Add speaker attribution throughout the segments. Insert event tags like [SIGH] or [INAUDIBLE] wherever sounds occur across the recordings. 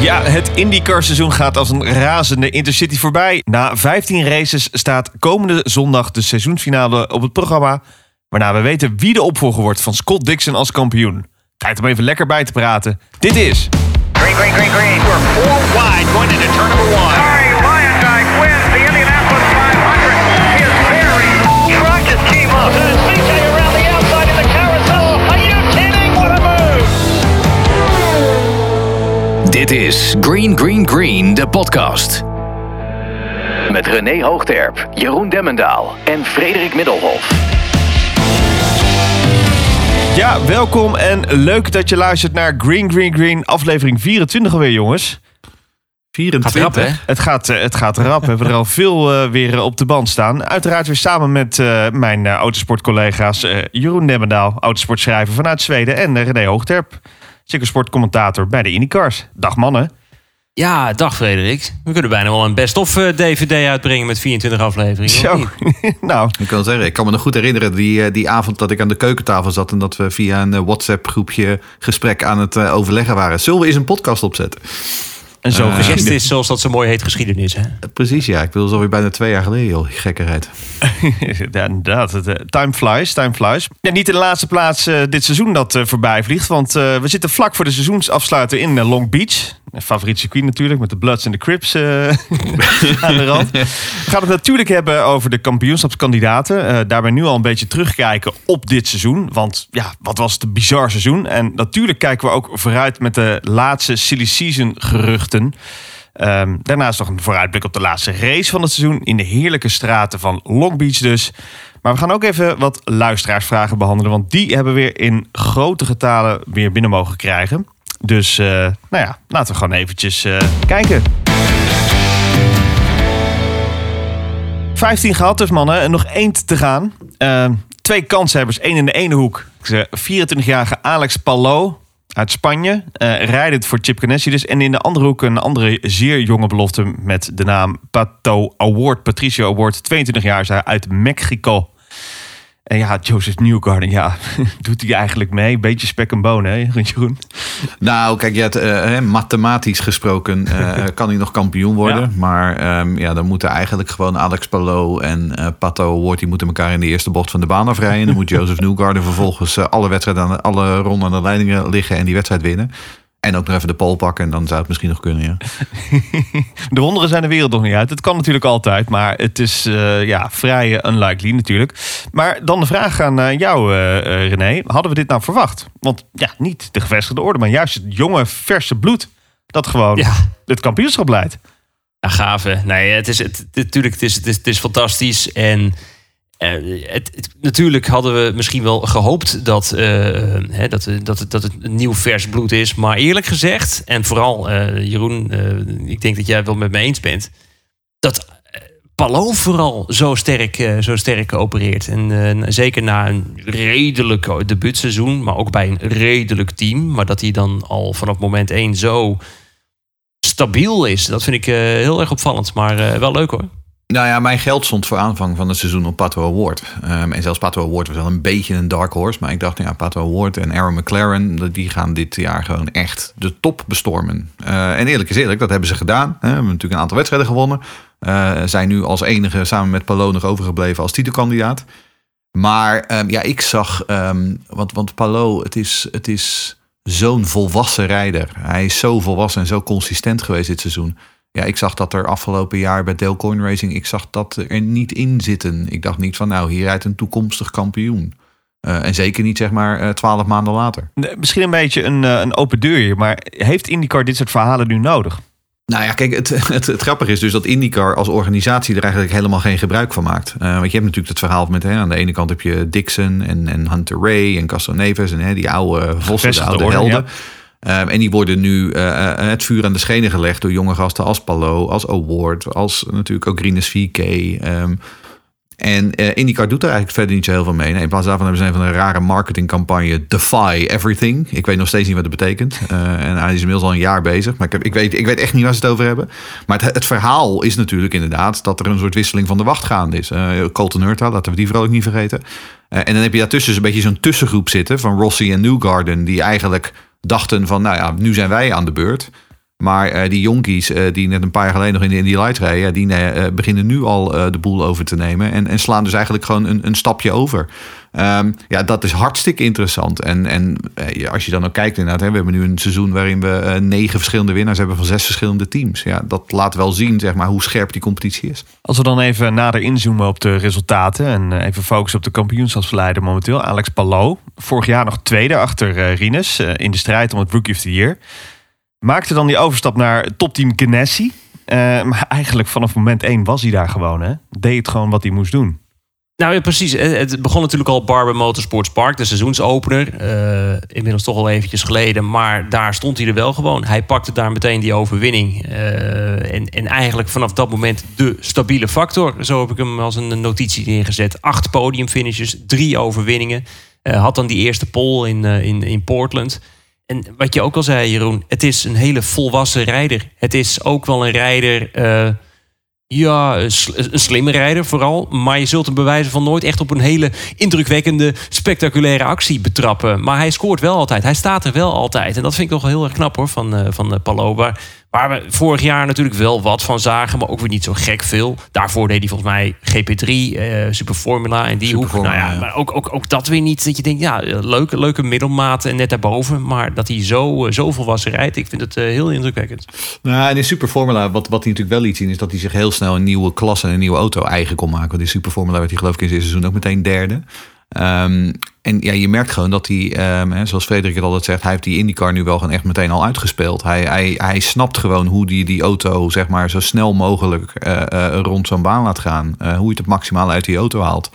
Speaker 1: Ja, het IndyCar seizoen gaat als een razende Intercity voorbij. Na 15 races staat komende zondag de seizoensfinale op het programma. Waarna we weten wie de opvolger wordt van Scott Dixon als kampioen. Tijd om even lekker bij te praten. Dit is...
Speaker 2: Green, green, green, green. We're four wide going into turn number one.
Speaker 3: Sorry, Lyondike wins the Indianapolis 500. His very truck just came up.
Speaker 4: Dit is Green Green Green, de podcast. Met René Hoogterp, Jeroen Demmendaal en Frederik Middelhof.
Speaker 1: Ja, welkom en leuk dat je luistert naar Green Green Green, aflevering 24 alweer, jongens.
Speaker 5: 24.
Speaker 1: Het gaat, eh, het gaat rap. We hebben er al [LAUGHS] veel eh, weer op de band staan. Uiteraard weer samen met eh, mijn eh, autosportcollega's eh, Jeroen Demmendaal, autosportschrijver vanuit Zweden, en eh, René Hoogterp, sportcommentator bij de IndyCars. Dag mannen.
Speaker 5: Ja, dag Frederik. We kunnen bijna wel een best-of eh, DVD uitbrengen met 24 afleveringen.
Speaker 1: Zo, [LAUGHS] nou,
Speaker 6: Ik wil zeggen, ik kan me nog goed herinneren die, eh, die avond dat ik aan de keukentafel zat en dat we via een eh, WhatsApp-groepje gesprek aan het eh, overleggen waren. Zullen we eens een podcast opzetten?
Speaker 1: En zo
Speaker 6: Eh,
Speaker 1: gezegd.
Speaker 5: Is zoals dat zo mooi heet geschiedenis. Hè?
Speaker 6: Eh, Precies, ja. Ik wil zo weer bijna twee jaar geleden, joh. Gekkerheid. [LAUGHS]
Speaker 1: Ja, inderdaad. Het, eh, time flies, time flies. Ja, niet in de laatste plaats eh, dit seizoen dat eh, voorbij vliegt. Want eh, we zitten vlak voor de seizoensafsluiter in Long Beach. Mijn favoriet circuit natuurlijk, met de Bloods en de Crips eh, [LAUGHS] aan de rand. We gaan het natuurlijk hebben over de kampioenschapskandidaten. Eh, daarbij nu al een beetje terugkijken op dit seizoen. Want ja, wat was het een bizar seizoen. En natuurlijk kijken we ook vooruit met de laatste silly season geruchten. Ehm, daarnaast nog een vooruitblik op de laatste race van het seizoen. In de heerlijke straten van Long Beach dus. Maar we gaan ook even wat luisteraarsvragen behandelen. Want die hebben we weer in grote getalen weer binnen mogen krijgen. Dus eh, nou ja, laten we gewoon eventjes eh, kijken. 15 gehad dus mannen. En nog één te gaan. Ehm, twee kanshebbers. één in de ene hoek. 24-jarige Alex Palou uit Spanje. eh rijdend voor Chip Ganassi dus. En in de andere hoek een andere zeer jonge belofte met de naam Pato Award. Patricio Award. 22 jaar is hij uit Mexico. En ja, Joseph Newgarden, ja, [LAUGHS] doet hij eigenlijk mee? Beetje spek en bonen, hè, Jeroen?
Speaker 6: Nou, kijk, ja, het, eh, mathematisch gesproken eh, [LAUGHS] kan hij nog kampioen worden.
Speaker 1: Ja.
Speaker 6: Maar ehm, ja, dan moeten eigenlijk gewoon Alex Palou en eh, Pato Award... die moeten elkaar in de eerste bocht van de baan afrijden. Dan moet [LAUGHS] Joseph Newgarden vervolgens alle wedstrijden... aan alle ronden aan de leidingen liggen en die wedstrijd winnen. En ook nog even de pole pakken en dan zou het misschien nog kunnen, ja. [LAUGHS]
Speaker 1: De wonderen zijn de wereld nog niet uit. Het kan natuurlijk altijd, maar het is eh, ja, vrij eh, unlikely natuurlijk. Maar dan de vraag aan eh, jou, René. Hadden we dit nou verwacht? Want ja, niet de gevestigde orde, maar juist het jonge, verse bloed... dat gewoon
Speaker 5: Ja.
Speaker 1: het kampioenschap leidt.
Speaker 5: Ja, gaaf hè? Nee, het is, het, natuurlijk, het is, het is, het is fantastisch. En natuurlijk hadden we misschien wel gehoopt dat, eh, hè, dat, dat, dat het een nieuw vers bloed is. Maar eerlijk gezegd, en vooral eh, Jeroen, eh, ik denk dat jij het wel met me eens bent. Dat Palou vooral zo sterk, zo sterk opereert. En zeker na een redelijk debuutseizoen, maar ook bij een redelijk team. Maar dat hij dan al vanaf moment één zo stabiel is. Dat vind ik heel erg opvallend, maar wel leuk hoor.
Speaker 6: Nou ja, mijn geld stond voor aanvang van het seizoen op Pato Award. Ehm, en zelfs Pato Award was wel een beetje een dark horse. Maar ik dacht, ja, Pato Award en Aaron McLaren... die gaan dit jaar gewoon echt de top bestormen. Eh, en eerlijk is eerlijk, dat hebben ze gedaan. We hebben natuurlijk een aantal wedstrijden gewonnen. Eh, zijn nu als enige samen met Palou nog overgebleven als titelkandidaat. Maar ehm, ja, ik zag... ehm, want, want het is, het is zo'n volwassen rijder. Hij is zo volwassen en zo consistent geweest dit seizoen. Ja, ik zag dat er afgelopen jaar bij Dale Coin Racing, ik zag dat er niet in zitten. Ik dacht niet van, nou, hier rijdt een toekomstig kampioen. Eh, en zeker niet, zeg maar, eh, twaalf maanden later.
Speaker 1: Misschien een beetje een, eh, een open deur hier, maar heeft IndyCar dit soort verhalen nu nodig?
Speaker 6: Nou ja, kijk, het, [LAUGHS] het, het grappige is dus dat IndyCar als organisatie er eigenlijk helemaal geen gebruik van maakt. Want je hebt natuurlijk het verhaal met, hè, aan de ene kant heb je Dixon en, en Hunter Ray en Castro Neves en hè, die oude vossen, de oude helden. Um, en die worden nu uh, het vuur aan de schenen gelegd door jonge gasten als Palou, als Award, als natuurlijk ook Greenes VK. Um, en uh, IndyCar doet er eigenlijk verder niet zo heel veel mee. Nee, in plaats daarvan hebben ze een van een rare marketingcampagne Defy Everything. Ik weet nog steeds niet wat het betekent. En hij is inmiddels al een jaar bezig. Maar ik, ik, weet, ik weet echt niet waar ze het over hebben. Maar het, het, verhaal is natuurlijk inderdaad dat er een soort wisseling van de wacht gaande is. Uh, Colton Hurta, laten we die vooral ook niet vergeten. En dan heb je daartussen een beetje zo'n tussengroep zitten van Rossi en Newgarden. Die eigenlijk dachten van, nou ja, nu zijn wij aan de beurt. Maar eh, die jonkies eh, die net een paar jaar geleden nog in Indy Lights reden... ja, die eh, beginnen nu al de boel over te nemen. En, en slaan dus eigenlijk gewoon een, een stapje over. Ehm, ja, dat is hartstikke interessant. En, en als je dan ook kijkt inderdaad... Hè, we hebben nu een seizoen waarin we negen verschillende winnaars hebben... van zes verschillende teams. Ja, dat laat wel zien zeg maar, hoe scherp die competitie is.
Speaker 1: Als we dan even nader inzoomen op de resultaten en even focussen op de kampioenschapsverleider momenteel, Alex Palou. Vorig jaar nog tweede achter eh, in de strijd om het Rookie of the Year. Maakte dan die overstap naar topteam Ganassi. Eh, maar eigenlijk vanaf moment één was hij daar gewoon. Hè? Deed gewoon wat hij moest doen.
Speaker 5: Nou ja, precies. Het het begon natuurlijk al Barber Motorsports Park, de seizoensopener. Eh, inmiddels toch al eventjes geleden, maar daar stond hij er wel gewoon. Hij pakte daar meteen die overwinning. Eh, en, en eigenlijk vanaf dat moment de stabiele factor. Zo heb ik hem als een notitie neergezet. Acht podiumfinishes, drie overwinningen. Eh, had dan die eerste pole in, eh, in, in Portland. En wat je ook al zei, Jeroen, het is een hele volwassen rijder. Het is ook wel een rijder... eh, ja, een sl- een slimme rijder vooral. Maar je zult hem bewijzen van nooit echt op een hele indrukwekkende, spectaculaire actie betrappen. Maar hij scoort wel altijd. Hij staat er wel altijd. En dat vind ik toch wel heel erg knap hoor, van, eh van Palou. Waar, we vorig jaar natuurlijk wel wat van zagen, maar ook weer niet zo gek veel. Daarvoor deed hij volgens mij GP3, eh Super Formula en die hoek. Nou ja,
Speaker 6: ja.
Speaker 5: maar ook, ook, ook dat weer niet. Dat je denkt, ja, leuke, leuke middelmaat en net daarboven. Maar dat hij zo, eh, zo volwassen rijdt, ik vind het eh, heel indrukwekkend.
Speaker 6: Nou, en in Super Formula, wat, wat hij natuurlijk wel liet zien, is dat hij zich heel snel een nieuwe klasse en een nieuwe auto eigen kon maken. Want in Super Formula werd hij geloof ik in zijn seizoen ook meteen derde. Ehm, en ja, je merkt gewoon dat hij, ehm, hè, zoals Frederik het altijd zegt, hij heeft die IndyCar nu wel gewoon echt meteen al uitgespeeld. Hij, hij, hij snapt gewoon hoe die, die auto zeg maar zo snel mogelijk eh, eh, rond zo'n baan laat gaan. Eh, hoe je het maximaal uit die auto haalt.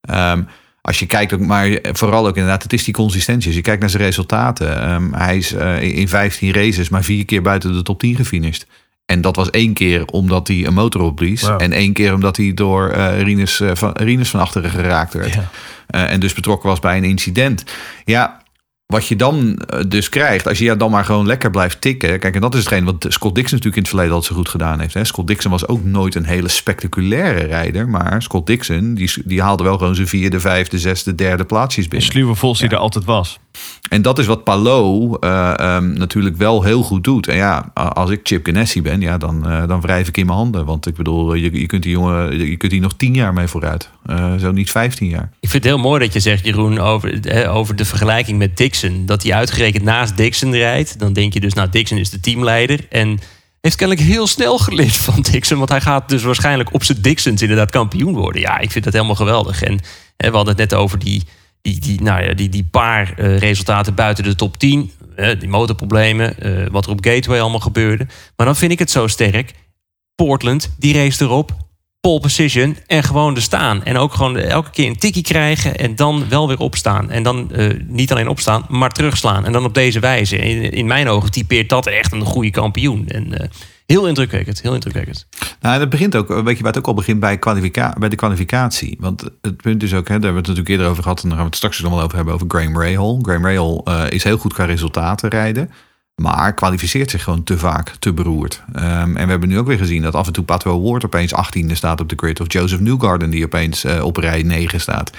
Speaker 6: Ehm, als je kijkt maar vooral ook inderdaad, het is die consistentie. Als je kijkt naar zijn resultaten. ehm, hij is in 15 races maar vier keer buiten de top 10 gefinished. En dat was één keer omdat hij een motor opblies.
Speaker 1: Wow.
Speaker 6: En één keer omdat hij door eh Rinus, eh, van, Rinus van achteren geraakt werd.
Speaker 1: Ja.
Speaker 6: Eh, en dus betrokken was bij een incident. Ja, wat je dan eh, dus krijgt, als je dan maar gewoon lekker blijft tikken. Kijk, en dat is hetgeen wat Scott Dixon natuurlijk in het verleden altijd zo goed gedaan heeft. Hè. Scott Dixon was ook nooit een hele spectaculaire rijder. Maar Scott Dixon, die, die haalde wel gewoon zijn vierde, vijfde, zesde, derde plaatsjes
Speaker 1: Een
Speaker 6: binnen.
Speaker 1: sluwe vos die er altijd was.
Speaker 6: En dat is wat Palou eh, ehm, natuurlijk wel heel goed doet. En ja, als ik Chip Ganassi ben, ja, dan, eh, dan wrijf ik in mijn handen. Want ik bedoel, je, je kunt die jongen, je kunt hier nog tien jaar mee vooruit. Eh, zo niet vijftien jaar.
Speaker 5: Ik vind het heel mooi dat je zegt, Jeroen, over, over de vergelijking met Dixon. Dat hij uitgerekend naast Dixon rijdt. Dan denk je dus, nou, Dixon is de teamleider. En heeft kennelijk heel snel geleerd van Dixon. Want hij gaat dus waarschijnlijk op zijn Dixons inderdaad kampioen worden. Ja, ik vind dat helemaal geweldig. En we hadden het net over die, die, die, nou ja, die, die paar eh, resultaten buiten de top 10. eh, die motorproblemen, eh, wat er op Gateway allemaal gebeurde. Maar dan vind ik het zo sterk. Portland, die race erop. Pole position en gewoon er staan. En ook gewoon elke keer een tikkie krijgen en dan wel weer opstaan. En dan eh, niet alleen opstaan, maar terugslaan. En dan op deze wijze. In, in mijn ogen typeert dat echt een goede kampioen. En eh, heel indrukwekkend, heel indrukwekkend.
Speaker 6: Nou, dat begint ook, weet je waar het ook al begint bij, bij de kwalificatie. Want het punt is ook, hè, daar hebben we het natuurlijk eerder over gehad, en daar gaan we het straks nog wel over hebben, over Graham Rahal. Graham Rahal eh, is heel goed qua resultaten rijden, maar kwalificeert zich gewoon te vaak, te beroerd. Ehm, en we hebben nu ook weer gezien dat af en toe Pato Ward opeens 18e staat op de grid, of Joseph Newgarden die opeens eh, op rij 9 staat.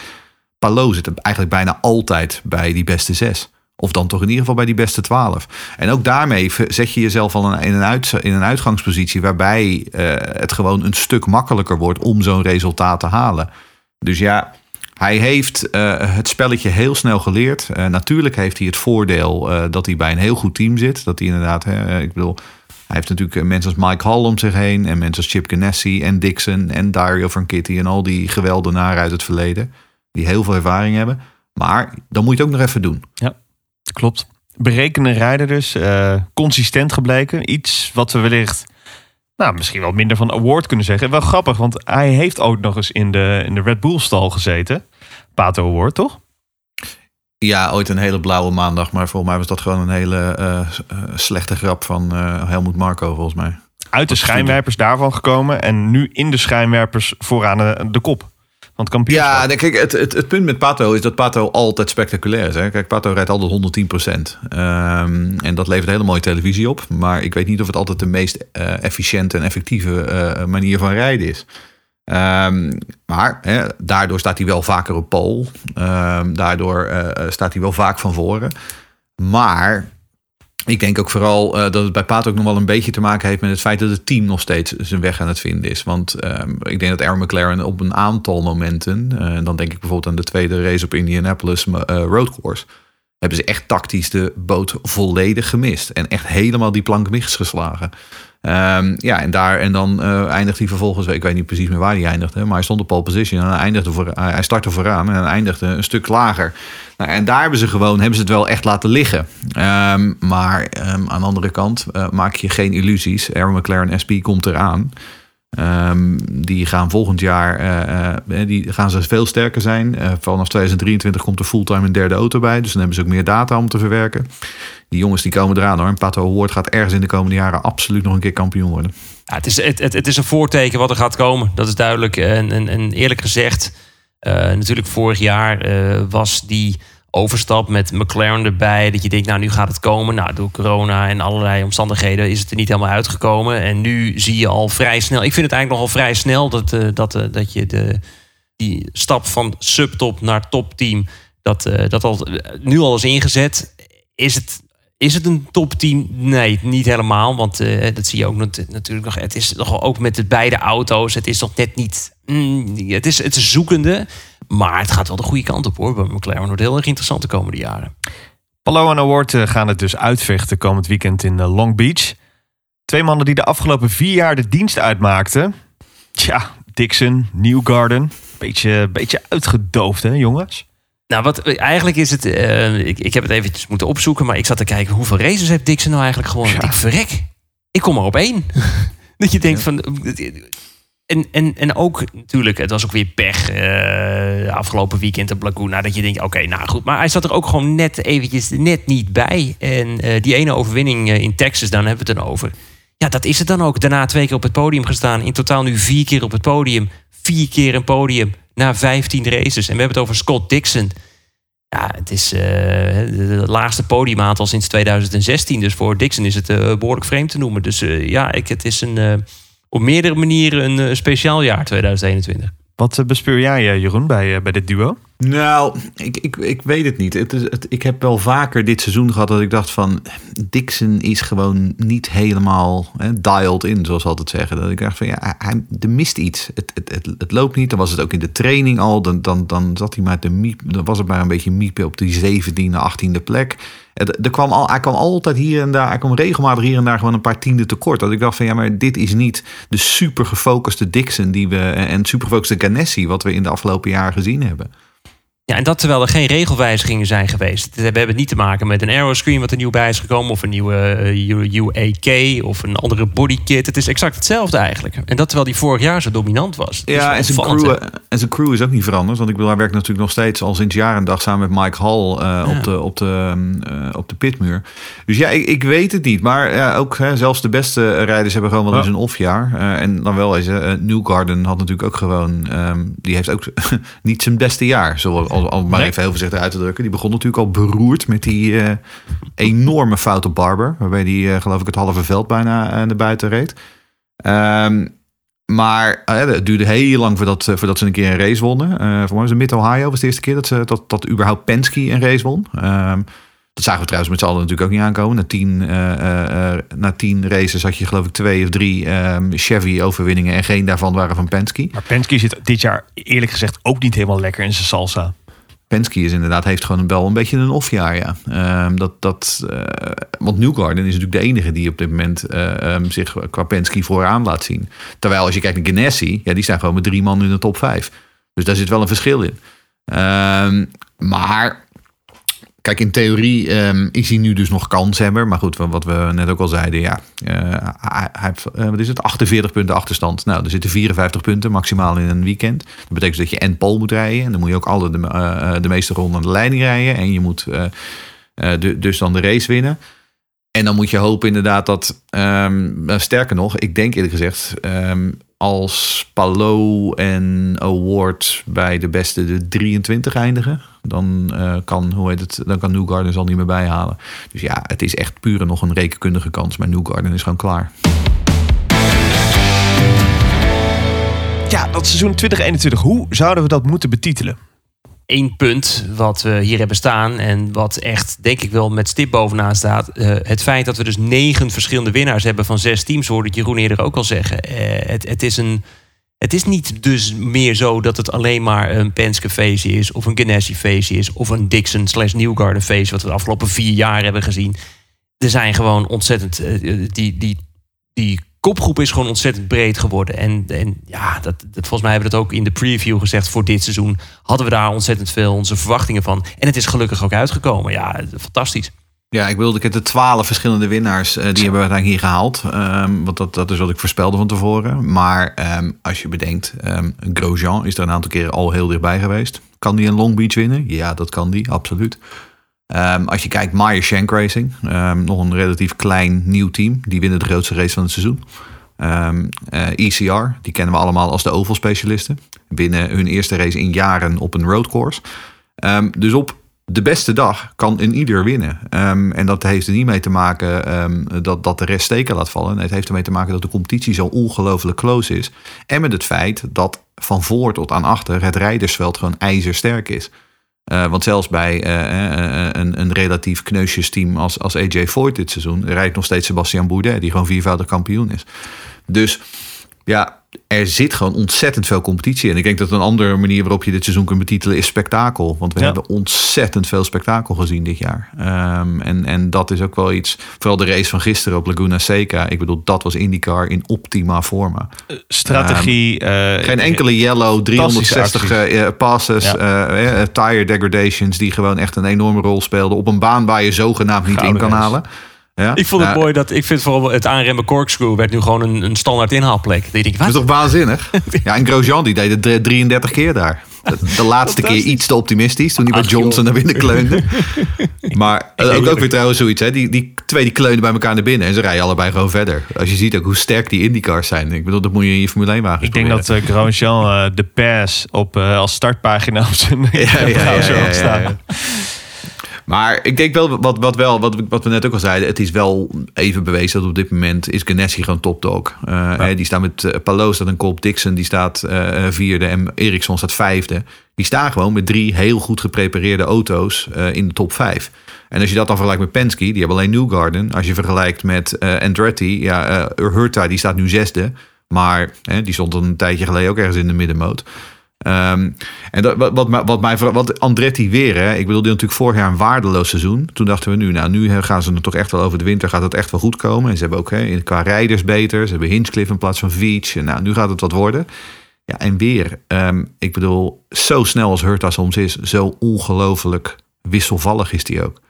Speaker 6: Palou zit eigenlijk bijna altijd bij die beste zes. Of dan toch in ieder geval bij die beste 12. En ook daarmee zet je jezelf al in een, uit, in een uitgangspositie waarbij eh, het gewoon een stuk makkelijker wordt om zo'n resultaat te halen. Dus ja, hij heeft eh, het spelletje heel snel geleerd. Eh, natuurlijk heeft hij het voordeel eh, dat hij bij een heel goed team zit. Dat hij inderdaad, hè, ik bedoel, hij heeft natuurlijk mensen als Mike Hall om zich heen. En mensen als Chip Ganassi en Dixon en Dario van Kitty. En al die geweldenaren uit het verleden. Die heel veel ervaring hebben. Maar dan moet je het ook nog even doen.
Speaker 1: Klopt. Berekende rijder dus. consistent gebleken. Iets wat we wellicht... Nou, misschien wel minder van award kunnen zeggen. Wel grappig, want hij heeft ook nog eens in de, in de Red Bull stal gezeten. Pato Award, toch?
Speaker 6: Ja, ooit een hele blauwe maandag. Maar volgens mij was dat gewoon een hele eh, eh, slechte grap van eh Helmoet Marco, volgens mij.
Speaker 1: Uit de schijnwerpers daarvan gekomen. En nu in de schijnwerpers vooraan de, de kop. Want.
Speaker 6: Ja, kijk, het, het, het punt met Pato is dat Pato altijd spectaculair is. Hè? Kijk, Pato rijdt altijd 110% Ehm, en dat levert hele mooie televisie op. Maar ik weet niet of het altijd de meest eh, efficiënte en effectieve eh, manier van rijden is. Ehm, maar hè, daardoor staat hij wel vaker op pole. Ehm, daardoor eh, staat hij wel vaak van voren. Maar ik denk ook vooral eh, dat het bij Paat ook nog wel een beetje te maken heeft met het feit dat het team nog steeds zijn weg aan het vinden is. Want ehm, ik denk dat Aaron McLaren op een aantal momenten, eh, en dan denk ik bijvoorbeeld aan de tweede race op Indianapolis uh, Road Course, hebben ze echt tactisch de boot volledig gemist. En echt helemaal die plank misgeslagen. Ehm, ja, en, daar, en dan uh, eindigt hij vervolgens, ik weet niet precies meer waar hij eindigde, maar hij stond op pole position en hij, eindigde voor, hij startte vooraan en eindigde een stuk lager. Nou, en daar hebben ze gewoon, hebben ze het wel echt laten liggen. Um, maar um, aan de andere kant uh, maak je geen illusies. Aaron McLaren SP komt eraan. Um, die gaan volgend jaar uh, uh, die gaan ze veel sterker zijn. Uh, vanaf 2023 komt er fulltime een derde auto bij. Dus dan hebben ze ook meer data om te verwerken. Die jongens die komen eraan hoor. En Pato Award gaat ergens in de komende jaren absoluut nog een keer kampioen worden.
Speaker 5: Ja, het, is, het, het, het is een voorteken wat er gaat komen. Dat is duidelijk. En, en, en eerlijk gezegd, natuurlijk vorig jaar was die overstap met McLaren erbij. Dat je denkt, nou nu gaat het komen. Nou, door corona en allerlei omstandigheden is het er niet helemaal uitgekomen. En nu zie je al vrij snel. Ik vind het eigenlijk nogal vrij snel dat, uh, dat, uh, dat je de, die stap van subtop naar topteam. Dat, uh, dat al, nu al is ingezet. Is het, is het een topteam? Nee, niet helemaal. Want dat zie je ook natuurlijk nog. Het is nog ook met de beide auto's. Het is nog net niet. Mm, het, is, het zoekende. Maar het gaat wel de goede kant op hoor. Bij McLaren wordt heel erg interessant de komende jaren.
Speaker 1: Palou en Award gaan het dus uitvechten komend weekend in Long Beach. Twee mannen die de afgelopen vier jaar de dienst uitmaakten. Tja, Dixon, Newgarden. Beetje, beetje uitgedoofd hè jongens?
Speaker 5: Nou, wat, eigenlijk is het... Uh, ik, ik heb het eventjes moeten opzoeken. Maar ik zat te kijken hoeveel races heeft Dixon nou eigenlijk gewonnen. Ja. Ik verrek. Ik kom maar op één. [LAUGHS] dat je denkt van en, en, en ook natuurlijk, het was ook weer pech uh, afgelopen weekend op Laguna. Dat je denkt, oké, nou goed. Maar hij zat er ook gewoon net eventjes net niet bij. En uh, die ene overwinning uh, in Texas, dan hebben we het dan over. Ja, dat is het dan ook. Daarna twee keer op het podium gestaan. In totaal nu vier keer op het podium. Vier keer een podium na 15 races. En we hebben het over Scott Dixon. Ja, het is de laagste podiumaantal sinds 2016. Dus voor Dixon is het behoorlijk vreemd te noemen. Dus ja, ik, het is een op meerdere manieren een uh, speciaal jaar 2021.
Speaker 1: Wat uh, bespeur jij, uh, Jeroen, bij, bij dit duo?
Speaker 6: Nou, ik, ik, ik weet het niet. Het is, het, ik heb wel vaker dit seizoen gehad dat ik dacht van... Dixon is gewoon niet helemaal hè, dialed in, zoals altijd zeggen. Dat ik dacht van, ja, hij, er mist iets. Het, het, het, het, loopt niet. Dan was het ook in de training al. Dan, dan, dan zat hij maar te miep. Dan was het maar een beetje miepen op die 17e, 18e plek. Er kwam al, hij kwam altijd hier en daar, hij kwam regelmatig hier en daar gewoon een paar tienden tekort. Dat ik dacht van ja, maar dit is niet de super gefocuste Dixon die we en super gefocuste Ganassi wat we in de afgelopen jaren gezien hebben.
Speaker 5: Ja, en dat terwijl er geen regelwijzigingen zijn geweest. We hebben het niet te maken met een aeroscreen wat er nieuw bij is gekomen... of een nieuwe uh, UAK of een andere bodykit. Het is exact hetzelfde eigenlijk. En dat terwijl die vorig jaar zo dominant was.
Speaker 6: Ja, en zijn, crew, en zijn crew is ook niet veranderd. Want ik bedoel, hij werkt natuurlijk nog steeds al sinds jaar en dag... samen met Mike Hall uh, ja. op, de, op, de, uh, op de pitmuur. Dus ja, ik, ik weet het niet. Maar ja, ook hè, zelfs de beste rijders hebben gewoon wel eens een offjaar. en dan wel eens, Newgarden had natuurlijk ook gewoon... Um, die heeft ook [LAUGHS] niet zijn beste jaar, zoals om, maar nee. even heel voorzichtig uit te drukken. Die begon natuurlijk al beroerd met die uh, enorme fout op Barber. Waarbij die, uh, geloof ik, het halve veld bijna uh, naar buiten reed. Um, maar het duurde heel lang voordat, voordat ze een keer een race wonnen. voor mij was het Mid-Ohio was de eerste keer dat, ze, dat, dat überhaupt Penske een race won. Um, dat zagen we trouwens met z'n allen natuurlijk ook niet aankomen. Na tien, na tien races had je geloof ik twee of drie um, Chevy-overwinningen. En geen daarvan waren van Penske.
Speaker 1: Maar Penske zit dit jaar eerlijk gezegd ook niet helemaal lekker in zijn salsa.
Speaker 6: Penske is inderdaad, heeft gewoon wel een beetje een offjaar, ja. Um, dat, dat, uh, want Newgarden is natuurlijk de enige die op dit moment uh, um, zich qua Penske vooraan laat zien. Terwijl als je kijkt naar Ganassi, ja, die staan gewoon met drie man in de top vijf. Dus daar zit wel een verschil in. Um, maar Kijk, in theorie um, is hij nu dus nog kanshebber. Maar goed, wat we net ook al zeiden, ja, uh, hij, heeft, uh, wat is het, 48 punten achterstand. Nou, er zitten 54 punten maximaal in een weekend. Dat betekent dat je en pole moet rijden. En dan moet je ook alle de, uh, de meeste ronden aan de leiding rijden. En je moet dus dan de race winnen. En dan moet je hopen inderdaad dat, um, sterker nog, ik denk eerlijk gezegd, um, als Palo en Award bij de beste de 23 eindigen, dan uh, kan, hoe heet het, dan kan Newgarden zal niet meer bijhalen. Dus ja, het is echt puur nog een rekenkundige kans, maar Newgarden is gewoon klaar.
Speaker 1: Ja, dat seizoen 2021, hoe zouden we dat moeten betitelen?
Speaker 5: Één punt wat we hier hebben staan. En wat echt, denk ik wel, met stip bovenaan staat. Eh, het feit dat we dus negen verschillende winnaars hebben van zes teams, hoorde Jeroen eerder ook al zeggen. Eh, het, het is een. Het is niet dus meer zo dat het alleen maar een Penske feestje is... of een Ganassi feestje is... of een Dixon slash Newgarden feestje... wat we de afgelopen vier jaar hebben gezien. Er zijn gewoon ontzettend... eh, die, die, die kopgroep is gewoon ontzettend breed geworden. En, en ja, dat, dat, volgens mij hebben we dat ook in de preview gezegd voor dit seizoen. Hadden we daar ontzettend veel onze verwachtingen van. En het is gelukkig ook uitgekomen. Ja, fantastisch.
Speaker 6: Ja, ik wilde ik de twaalf verschillende winnaars. eh, die hebben we uiteindelijk hier gehaald. Ehm, want dat, dat is wat ik voorspelde van tevoren. Maar ehm, als je bedenkt, ehm, Grosjean is er een aantal keren al heel dichtbij geweest. Kan die een Long Beach winnen? Ja, dat kan die, absoluut. Ehm, als je kijkt, Meyer Shank Racing. ehm, nog een relatief klein nieuw team. Die winnen de grootste race van het seizoen. Ehm, eh, ECR, die kennen we allemaal als de oval specialisten. Winnen hun eerste race in jaren op een roadcourse. Dus op de beste dag kan een ieder winnen. En dat heeft er niet mee te maken dat, dat de rest steken laat vallen. Nee, het heeft ermee te maken dat de competitie zo ongelooflijk close is. En met het feit dat van voor tot aan achter het rijdersveld gewoon ijzersterk is. Eh, want zelfs bij eh, eh, een, een relatief kneusjesteam als, als AJ Foyt dit seizoen... rijdt nog steeds Sebastian Bourdais, die gewoon viervoudig kampioen is. Dus ja, er zit gewoon ontzettend veel competitie. En ik denk dat een andere manier waarop je dit seizoen kunt betitelen is spektakel. Want we
Speaker 1: Ja.
Speaker 6: hebben ontzettend veel spektakel gezien dit jaar. Ehm, en, en dat is ook wel iets. Vooral de race van gisteren op Laguna Seca. Ik bedoel, dat was IndyCar in optima forma.
Speaker 1: Strategie. eh,
Speaker 6: Geen enkele yellow, 360
Speaker 1: acties.
Speaker 6: eh, passes,
Speaker 1: Ja.
Speaker 6: eh, eh, tire degradations... die gewoon echt een enorme rol speelden... op een baan waar je zogenaamd niet in kan halen. Ja?
Speaker 5: Ik vond het mooi dat ik vind vooral het aanremmen corkscrew werd nu gewoon een, een standaard inhaalplek. Dat je denkt,
Speaker 6: Dat is toch waanzinnig? [LAUGHS] Ja, en Grosjean die deed het drie- 33 keer daar. De, laatste [LAUGHS] keer iets te optimistisch toen hij bij Johnson
Speaker 5: joh.
Speaker 6: naar binnen [LAUGHS] kleunde. Maar eh, ook, ook weer trouwens zoiets. Hè? Die, die twee die kleunen bij elkaar naar binnen en ze rijden allebei gewoon verder. Als je ziet ook hoe sterk die IndyCars zijn. Ik bedoel, dat moet je in je Formule 1 wagen
Speaker 1: Ik denk dat uh, Grosjean eh, de pass op, eh, als startpagina op zijn
Speaker 6: Ja, ja, ja,
Speaker 1: browser
Speaker 6: ja,
Speaker 1: had
Speaker 6: ja,
Speaker 1: staan.
Speaker 6: Maar ik denk wel, wat, wat, wel wat, wat we net ook al zeiden, het is wel even bewezen dat op dit moment is Ganassi gewoon topdog. Uh, hè, Die staat met uh, Palou staat een kop, Dixon die staat uh, vierde en Ericsson staat vijfde. Die staan gewoon met drie heel goed geprepareerde auto's uh, in de top vijf. En als je dat dan vergelijkt met Penske, die hebben alleen Newgarden. Als je vergelijkt met Andretti, ja, Hurta die staat nu zesde. Maar hè, die stond een tijdje geleden ook ergens in de middenmoot. Um, en wat, wat, wat, mij, wat Andretti weer, hè, ik bedoel, die natuurlijk vorig jaar een waardeloos seizoen. Toen dachten we nu, nou, nu gaan ze er toch echt wel over de winter, gaat het echt wel goed komen. En ze hebben ook hè, qua rijders beter, ze hebben Hinchcliffe in plaats van Veach. Nou, nu gaat het wat worden. Ja, en weer, um, ik bedoel, zo snel als Hurta soms is, zo ongelooflijk wisselvallig is die ook.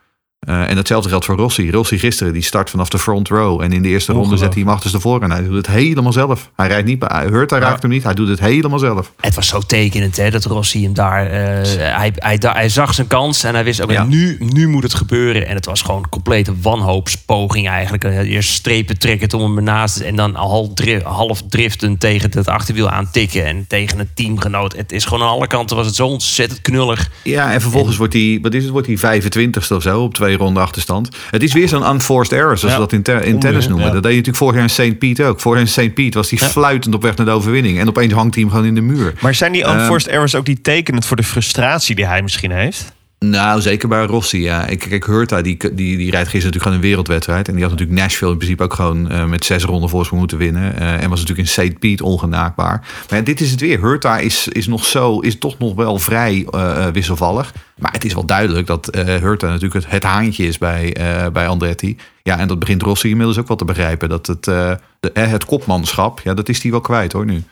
Speaker 6: Uh, en hetzelfde geldt voor Rossi. Rossi gisteren, die start vanaf de front row. En in de eerste ronde zet hij hem achterstevoren. En hij doet het helemaal zelf. Hij rijdt niet bij, hij hoort, hij ja. raakt hem niet. Hij doet het helemaal zelf.
Speaker 5: Het was zo tekenend hè, dat Rossi hem daar... Uh, hij, hij, hij, zag zijn kans en hij wist ook, ja. nu, nu moet het gebeuren. En het was gewoon een complete wanhoopspoging eigenlijk. Eerst strepen trekken om hem ernaast. En dan half, drif, half driften tegen het achterwiel aantikken. En tegen het teamgenoot. Het is gewoon aan alle kanten was het zo ontzettend knullig.
Speaker 6: Ja, en vervolgens en, wordt hij, wat is het, wordt hij 25ste of zo op twee ronden achterstand. Het is weer zo'n unforced error, zoals ja. we dat in, in tennis noemen. Ja. Dat deed je natuurlijk vorig jaar in St. Pete ook. Vorig jaar in St. Pete was hij ja. fluitend op weg naar de overwinning. En opeens hangt hij hem gewoon in de muur.
Speaker 1: Maar zijn die unforced um, errors ook niet tekenend voor de frustratie die hij misschien heeft?
Speaker 6: Nou, zeker bij Rossi, ja. Ik, kijk, Hurta, die, die, die rijdt gisteren natuurlijk gewoon een wereldwedstrijd. En die had natuurlijk Nashville in principe ook gewoon uh, met zes ronden voorsprong moeten winnen. Uh, en was natuurlijk in St. Pete ongenaakbaar. Maar dit is het weer. Hurta is, is nog zo, is toch nog wel vrij uh, wisselvallig. Maar het is wel duidelijk dat Hurta natuurlijk het, het haantje is bij, bij Andretti. Ja, en dat begint Rossi inmiddels ook wel te begrijpen. Dat het, de, het kopmanschap, ja, dat is hij wel kwijt hoor nu.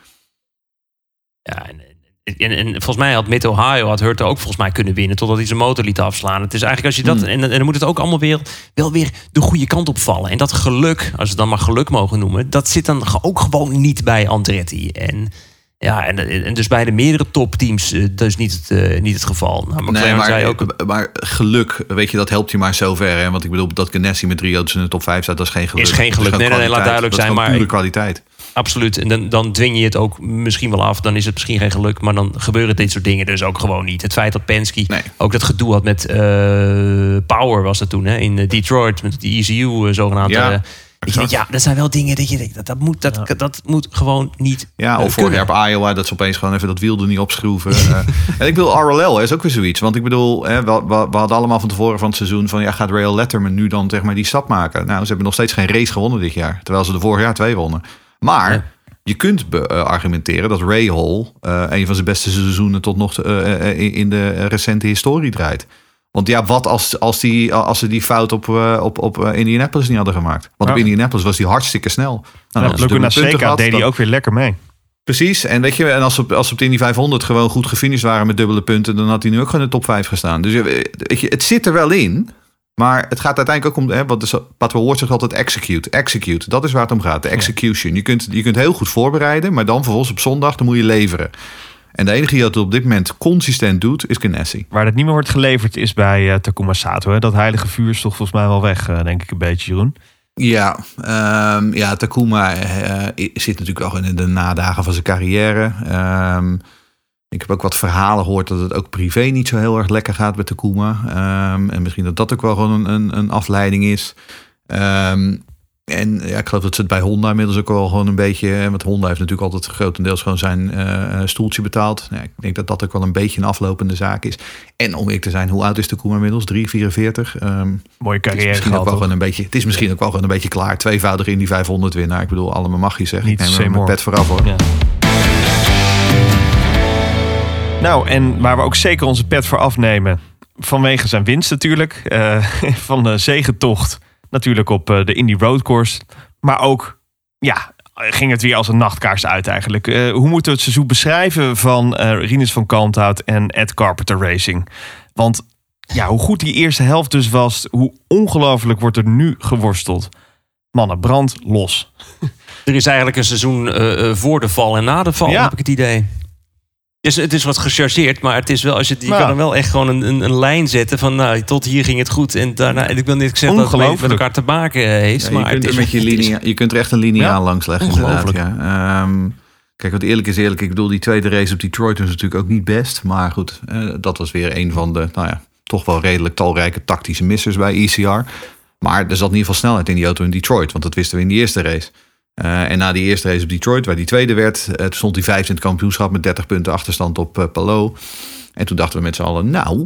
Speaker 5: Ja, en en, en, volgens mij had Mid-Ohio, had Hurta ook volgens mij kunnen winnen... totdat hij zijn motor liet afslaan. Het is eigenlijk als je dat... Mm. En, en, dan moet het ook allemaal weer, wel weer de goede kant opvallen. En dat geluk, als we het dan maar geluk mogen noemen... dat zit dan ook gewoon niet bij Andretti. En ja, en, en dus bij de meerdere topteams uh, dus niet het, uh, niet het geval. Nou,
Speaker 6: nee, maar, zei ook... maar geluk, weet je, dat helpt je maar zover. Hè? Want ik bedoel, dat Ganassi met drie auto's in de top 5 staat, dat is geen geluk.
Speaker 5: Is geen geluk, nee, nee, nee, laat duidelijk
Speaker 6: dat
Speaker 5: zijn.
Speaker 6: maar
Speaker 5: pure
Speaker 6: kwaliteit.
Speaker 5: Absoluut. En dan, dan dwing je het ook misschien wel af. Dan is het misschien geen geluk. Maar dan gebeuren dit soort dingen dus ook gewoon niet. Het feit dat Penske nee. ook dat gedoe had met uh, Power was dat toen. Hè, in Detroit. Met die ECU uh, zogenaamd.
Speaker 6: Ja.
Speaker 5: Dat je denkt, ja, dat zijn wel dingen dat je denkt, dat, dat, moet, dat, dat moet gewoon niet
Speaker 6: Ja,
Speaker 5: eh,
Speaker 6: of vorig jaar
Speaker 5: kunnen.
Speaker 6: op Iowa, dat ze opeens gewoon even dat wiel er niet opschroeven. Eh, [LAUGHS] en ik bedoel, RLL is ook weer zoiets. Want ik bedoel, hè, we, we, we hadden allemaal van tevoren van het seizoen van... ja, gaat Rail Letterman nu dan zeg maar die stap maken? Nou, ze hebben nog steeds geen race gewonnen dit jaar. Terwijl ze de vorig jaar twee wonnen. Maar
Speaker 5: Ja.
Speaker 6: je kunt eh, argumenteren dat Ray Hall... eh, een van zijn beste seizoenen tot nog eh, in- de recente historie draait. Want ja, wat als, als, die, als ze die fout op, op, op Indianapolis niet hadden gemaakt? Want op. Indianapolis was die hartstikke snel. Nou,
Speaker 1: Ja, Laguna Seca
Speaker 6: gehad.
Speaker 1: deed hij ook weer lekker mee.
Speaker 6: Precies. En weet je, en als ze, op- als op de Indy 500 gewoon goed gefinished waren met dubbele punten, dan had hij nu ook gewoon in de top 5 gestaan. Dus weet je, het zit er wel in. Maar het gaat uiteindelijk ook om, hè, wat de Ward zegt altijd execute. Execute, dat is waar het om gaat. De execution. Je, kunt, je kunt heel goed voorbereiden, maar dan vervolgens op zondag, dan moet je leveren. En de enige die dat op dit moment consistent doet, is Ganassi.
Speaker 1: Waar het niet meer wordt geleverd is bij eh, Takuma Sato. Hè? Dat heilige vuur is toch volgens mij wel weg, eh, denk ik een beetje, Jeroen.
Speaker 6: Ja, ehm, ja Takuma eh, zit natuurlijk al in de nadagen van zijn carrière. Ehm, ik heb ook wat verhalen gehoord dat het ook privé niet zo heel erg lekker gaat met Takuma. Ehm, en misschien dat dat ook wel gewoon een, een, een afleiding is. Ehm, en ja, ik geloof dat ze het bij Honda inmiddels ook wel gewoon een beetje... Want Honda heeft natuurlijk altijd grotendeels gewoon zijn eh, stoeltje betaald. Ja, ik denk dat dat ook wel een beetje een aflopende zaak is. En om eerlijk te zijn, hoe oud is Takuma inmiddels? 3, 44? Ehm,
Speaker 1: Mooie
Speaker 6: het is
Speaker 1: carrière
Speaker 6: misschien ook wel gewoon een beetje. Het is misschien ook wel gewoon een beetje klaar. Tweevoudig in die 500 winnaar. Ik bedoel, allemaal mag je zeggen.
Speaker 1: Niet
Speaker 6: ik neem er mijn pet vooraf hoor.
Speaker 1: Ja. Nou, en waar we ook zeker onze pet voor afnemen. Vanwege zijn winst natuurlijk. eh, [LAUGHS] van de zegentocht natuurlijk op eh, de Indy Road Course. Maar ook, ja, ging het weer als een nachtkaars uit eigenlijk. Eh, hoe moeten we het seizoen beschrijven van Rinus van Kalmthout en Ed Carpenter Racing? Want ja, hoe goed die eerste helft dus was, hoe ongelooflijk wordt er nu geworsteld. Mannen, brand los. [LAUGHS]
Speaker 5: Er is eigenlijk een seizoen voor de val en na de val,
Speaker 1: Ja.
Speaker 5: heb ik het idee. Dus het is wat gechargeerd, maar het is wel, als je, je
Speaker 1: Nou.
Speaker 5: kan er wel echt gewoon een, een, een lijn zetten van nou, tot hier ging het goed. En daarna, en ik wil niet zeggen dat het met- elkaar te maken heeft.
Speaker 6: Ja,
Speaker 5: maar
Speaker 6: je, kunt
Speaker 5: het
Speaker 6: er met je, linea, je kunt er echt een lineaal
Speaker 1: Ja,
Speaker 6: langs leggen.
Speaker 1: Ongelooflijk.
Speaker 6: ja. Ehm, kijk, wat eerlijk is eerlijk. Ik bedoel, die tweede race op Detroit was natuurlijk ook niet best. Maar goed, eh, dat was weer een van de, nou ja, toch wel redelijk talrijke tactische missers bij ECR. Maar er zat in ieder geval snelheid in die auto in Detroit. Want dat wisten we in die eerste race. Eh, en na die eerste race op Detroit, waar die tweede werd, toen stond hij vijfde in het kampioenschap met 30 punten achterstand op eh Palou. En toen dachten we met z'n allen, nou,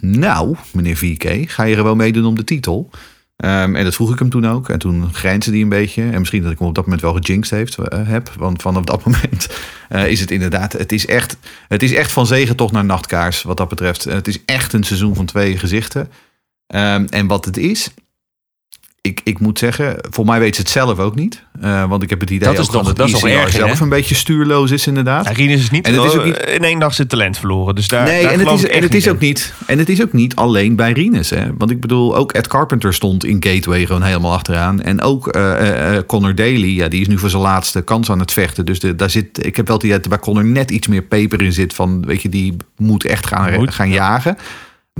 Speaker 6: nou, meneer VK, ga je er wel meedoen om de titel? Ehm, en dat vroeg ik hem toen ook. En toen grijnsde hij een beetje. En misschien dat ik hem op dat moment wel gejinxed heeft, heb. Want vanaf dat [LAUGHS] moment is het inderdaad... Het is, echt, het is echt van zegentocht naar nachtkaars wat dat betreft. Het is echt een seizoen van twee gezichten. Ehm, en wat het is... Ik, ik moet zeggen, voor mij weet ze het zelf ook niet. Eh, want ik heb het idee
Speaker 5: Dat is nog-
Speaker 6: dat
Speaker 5: dat is erger,
Speaker 6: zelf
Speaker 5: hè?
Speaker 6: een beetje stuurloos is inderdaad.
Speaker 1: Ja, Rinus is niet,
Speaker 6: En het is ook niet-
Speaker 1: in één dag zijn talent verloren. Dus daar,
Speaker 6: nee,
Speaker 1: daar
Speaker 6: en het is, en het is ook niet. En het is ook niet alleen bij Rinus. Hè? Want ik bedoel, ook Ed Carpenter stond in Gateway gewoon helemaal achteraan. En ook eh, eh, eh, Connor Daly, ja, die is nu voor zijn laatste kans aan het vechten. Dus de, daar zit, ik heb wel het idee dat bij Connor net iets meer peper in zit. Van, weet je, die moet echt gaan,
Speaker 1: Moet,
Speaker 6: gaan jagen.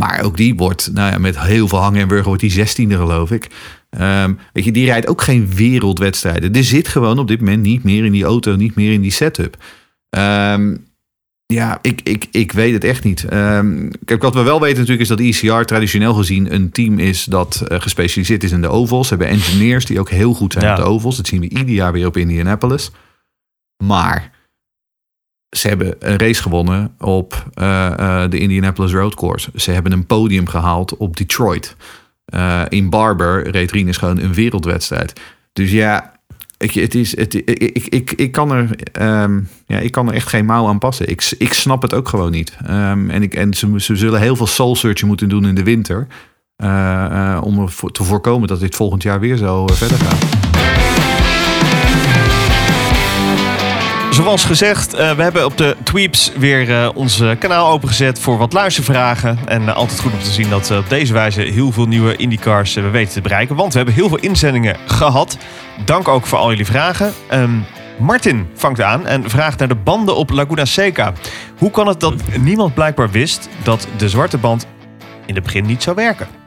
Speaker 6: Maar ook die wordt, nou ja, met heel veel hangen en burger wordt die zestiende geloof ik. Ehm, weet je, die rijdt ook geen wereldwedstrijden. Er zit gewoon op dit moment niet meer in die auto, niet meer in die setup. Ehm, ja, ik, ik, ik weet het echt niet. Ehm, kijk, wat we wel weten natuurlijk is dat ECR traditioneel gezien een team is dat eh, gespecialiseerd is in de ovals. Ze hebben engineers die ook heel goed zijn
Speaker 1: Ja.
Speaker 6: op de ovals. Dat zien we ieder jaar weer op Indianapolis. Maar ze hebben een race gewonnen op eh, eh, de Indianapolis Road Course. Ze hebben een podium gehaald op Detroit. Eh, in Barber reed Rinus gewoon een wereldwedstrijd. Dus ja, ik, het is, het, ik, ik, ik, kan er, ehm, ja, ik kan er echt geen mouw aan passen. Ik, ik snap het ook gewoon niet. Ehm, en ik, en ze, ze zullen heel veel soul searching moeten doen in de winter. om te voorkomen dat dit volgend jaar weer zo verder gaat.
Speaker 1: Zoals gezegd, eh, we hebben op de Tweeps weer eh, ons eh, kanaal opengezet voor wat luistervragen. En altijd goed om te zien dat op deze wijze heel veel nieuwe IndyCars we weten te bereiken. Want we hebben heel veel inzendingen gehad. Dank ook voor al jullie vragen. Ehm, Martin vangt aan en vraagt naar de banden op Laguna Seca. Hoe kan het dat niemand blijkbaar wist dat de zwarte band in het begin niet zou werken?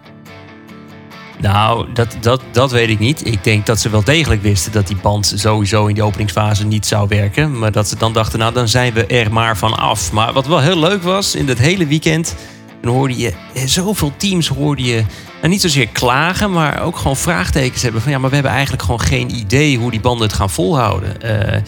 Speaker 5: Nou, dat, dat, dat weet ik niet. Ik denk dat ze wel degelijk wisten dat die band sowieso in die openingsfase niet zou werken. Maar dat ze dan dachten, nou dan zijn we er maar van af. Maar wat wel heel leuk was, in dat hele weekend... dan hoorde je eh, zoveel teams hoorde je en niet zozeer klagen, maar ook gewoon vraagtekens hebben. Van ja, maar we hebben eigenlijk gewoon geen idee hoe die banden het gaan volhouden. Eh,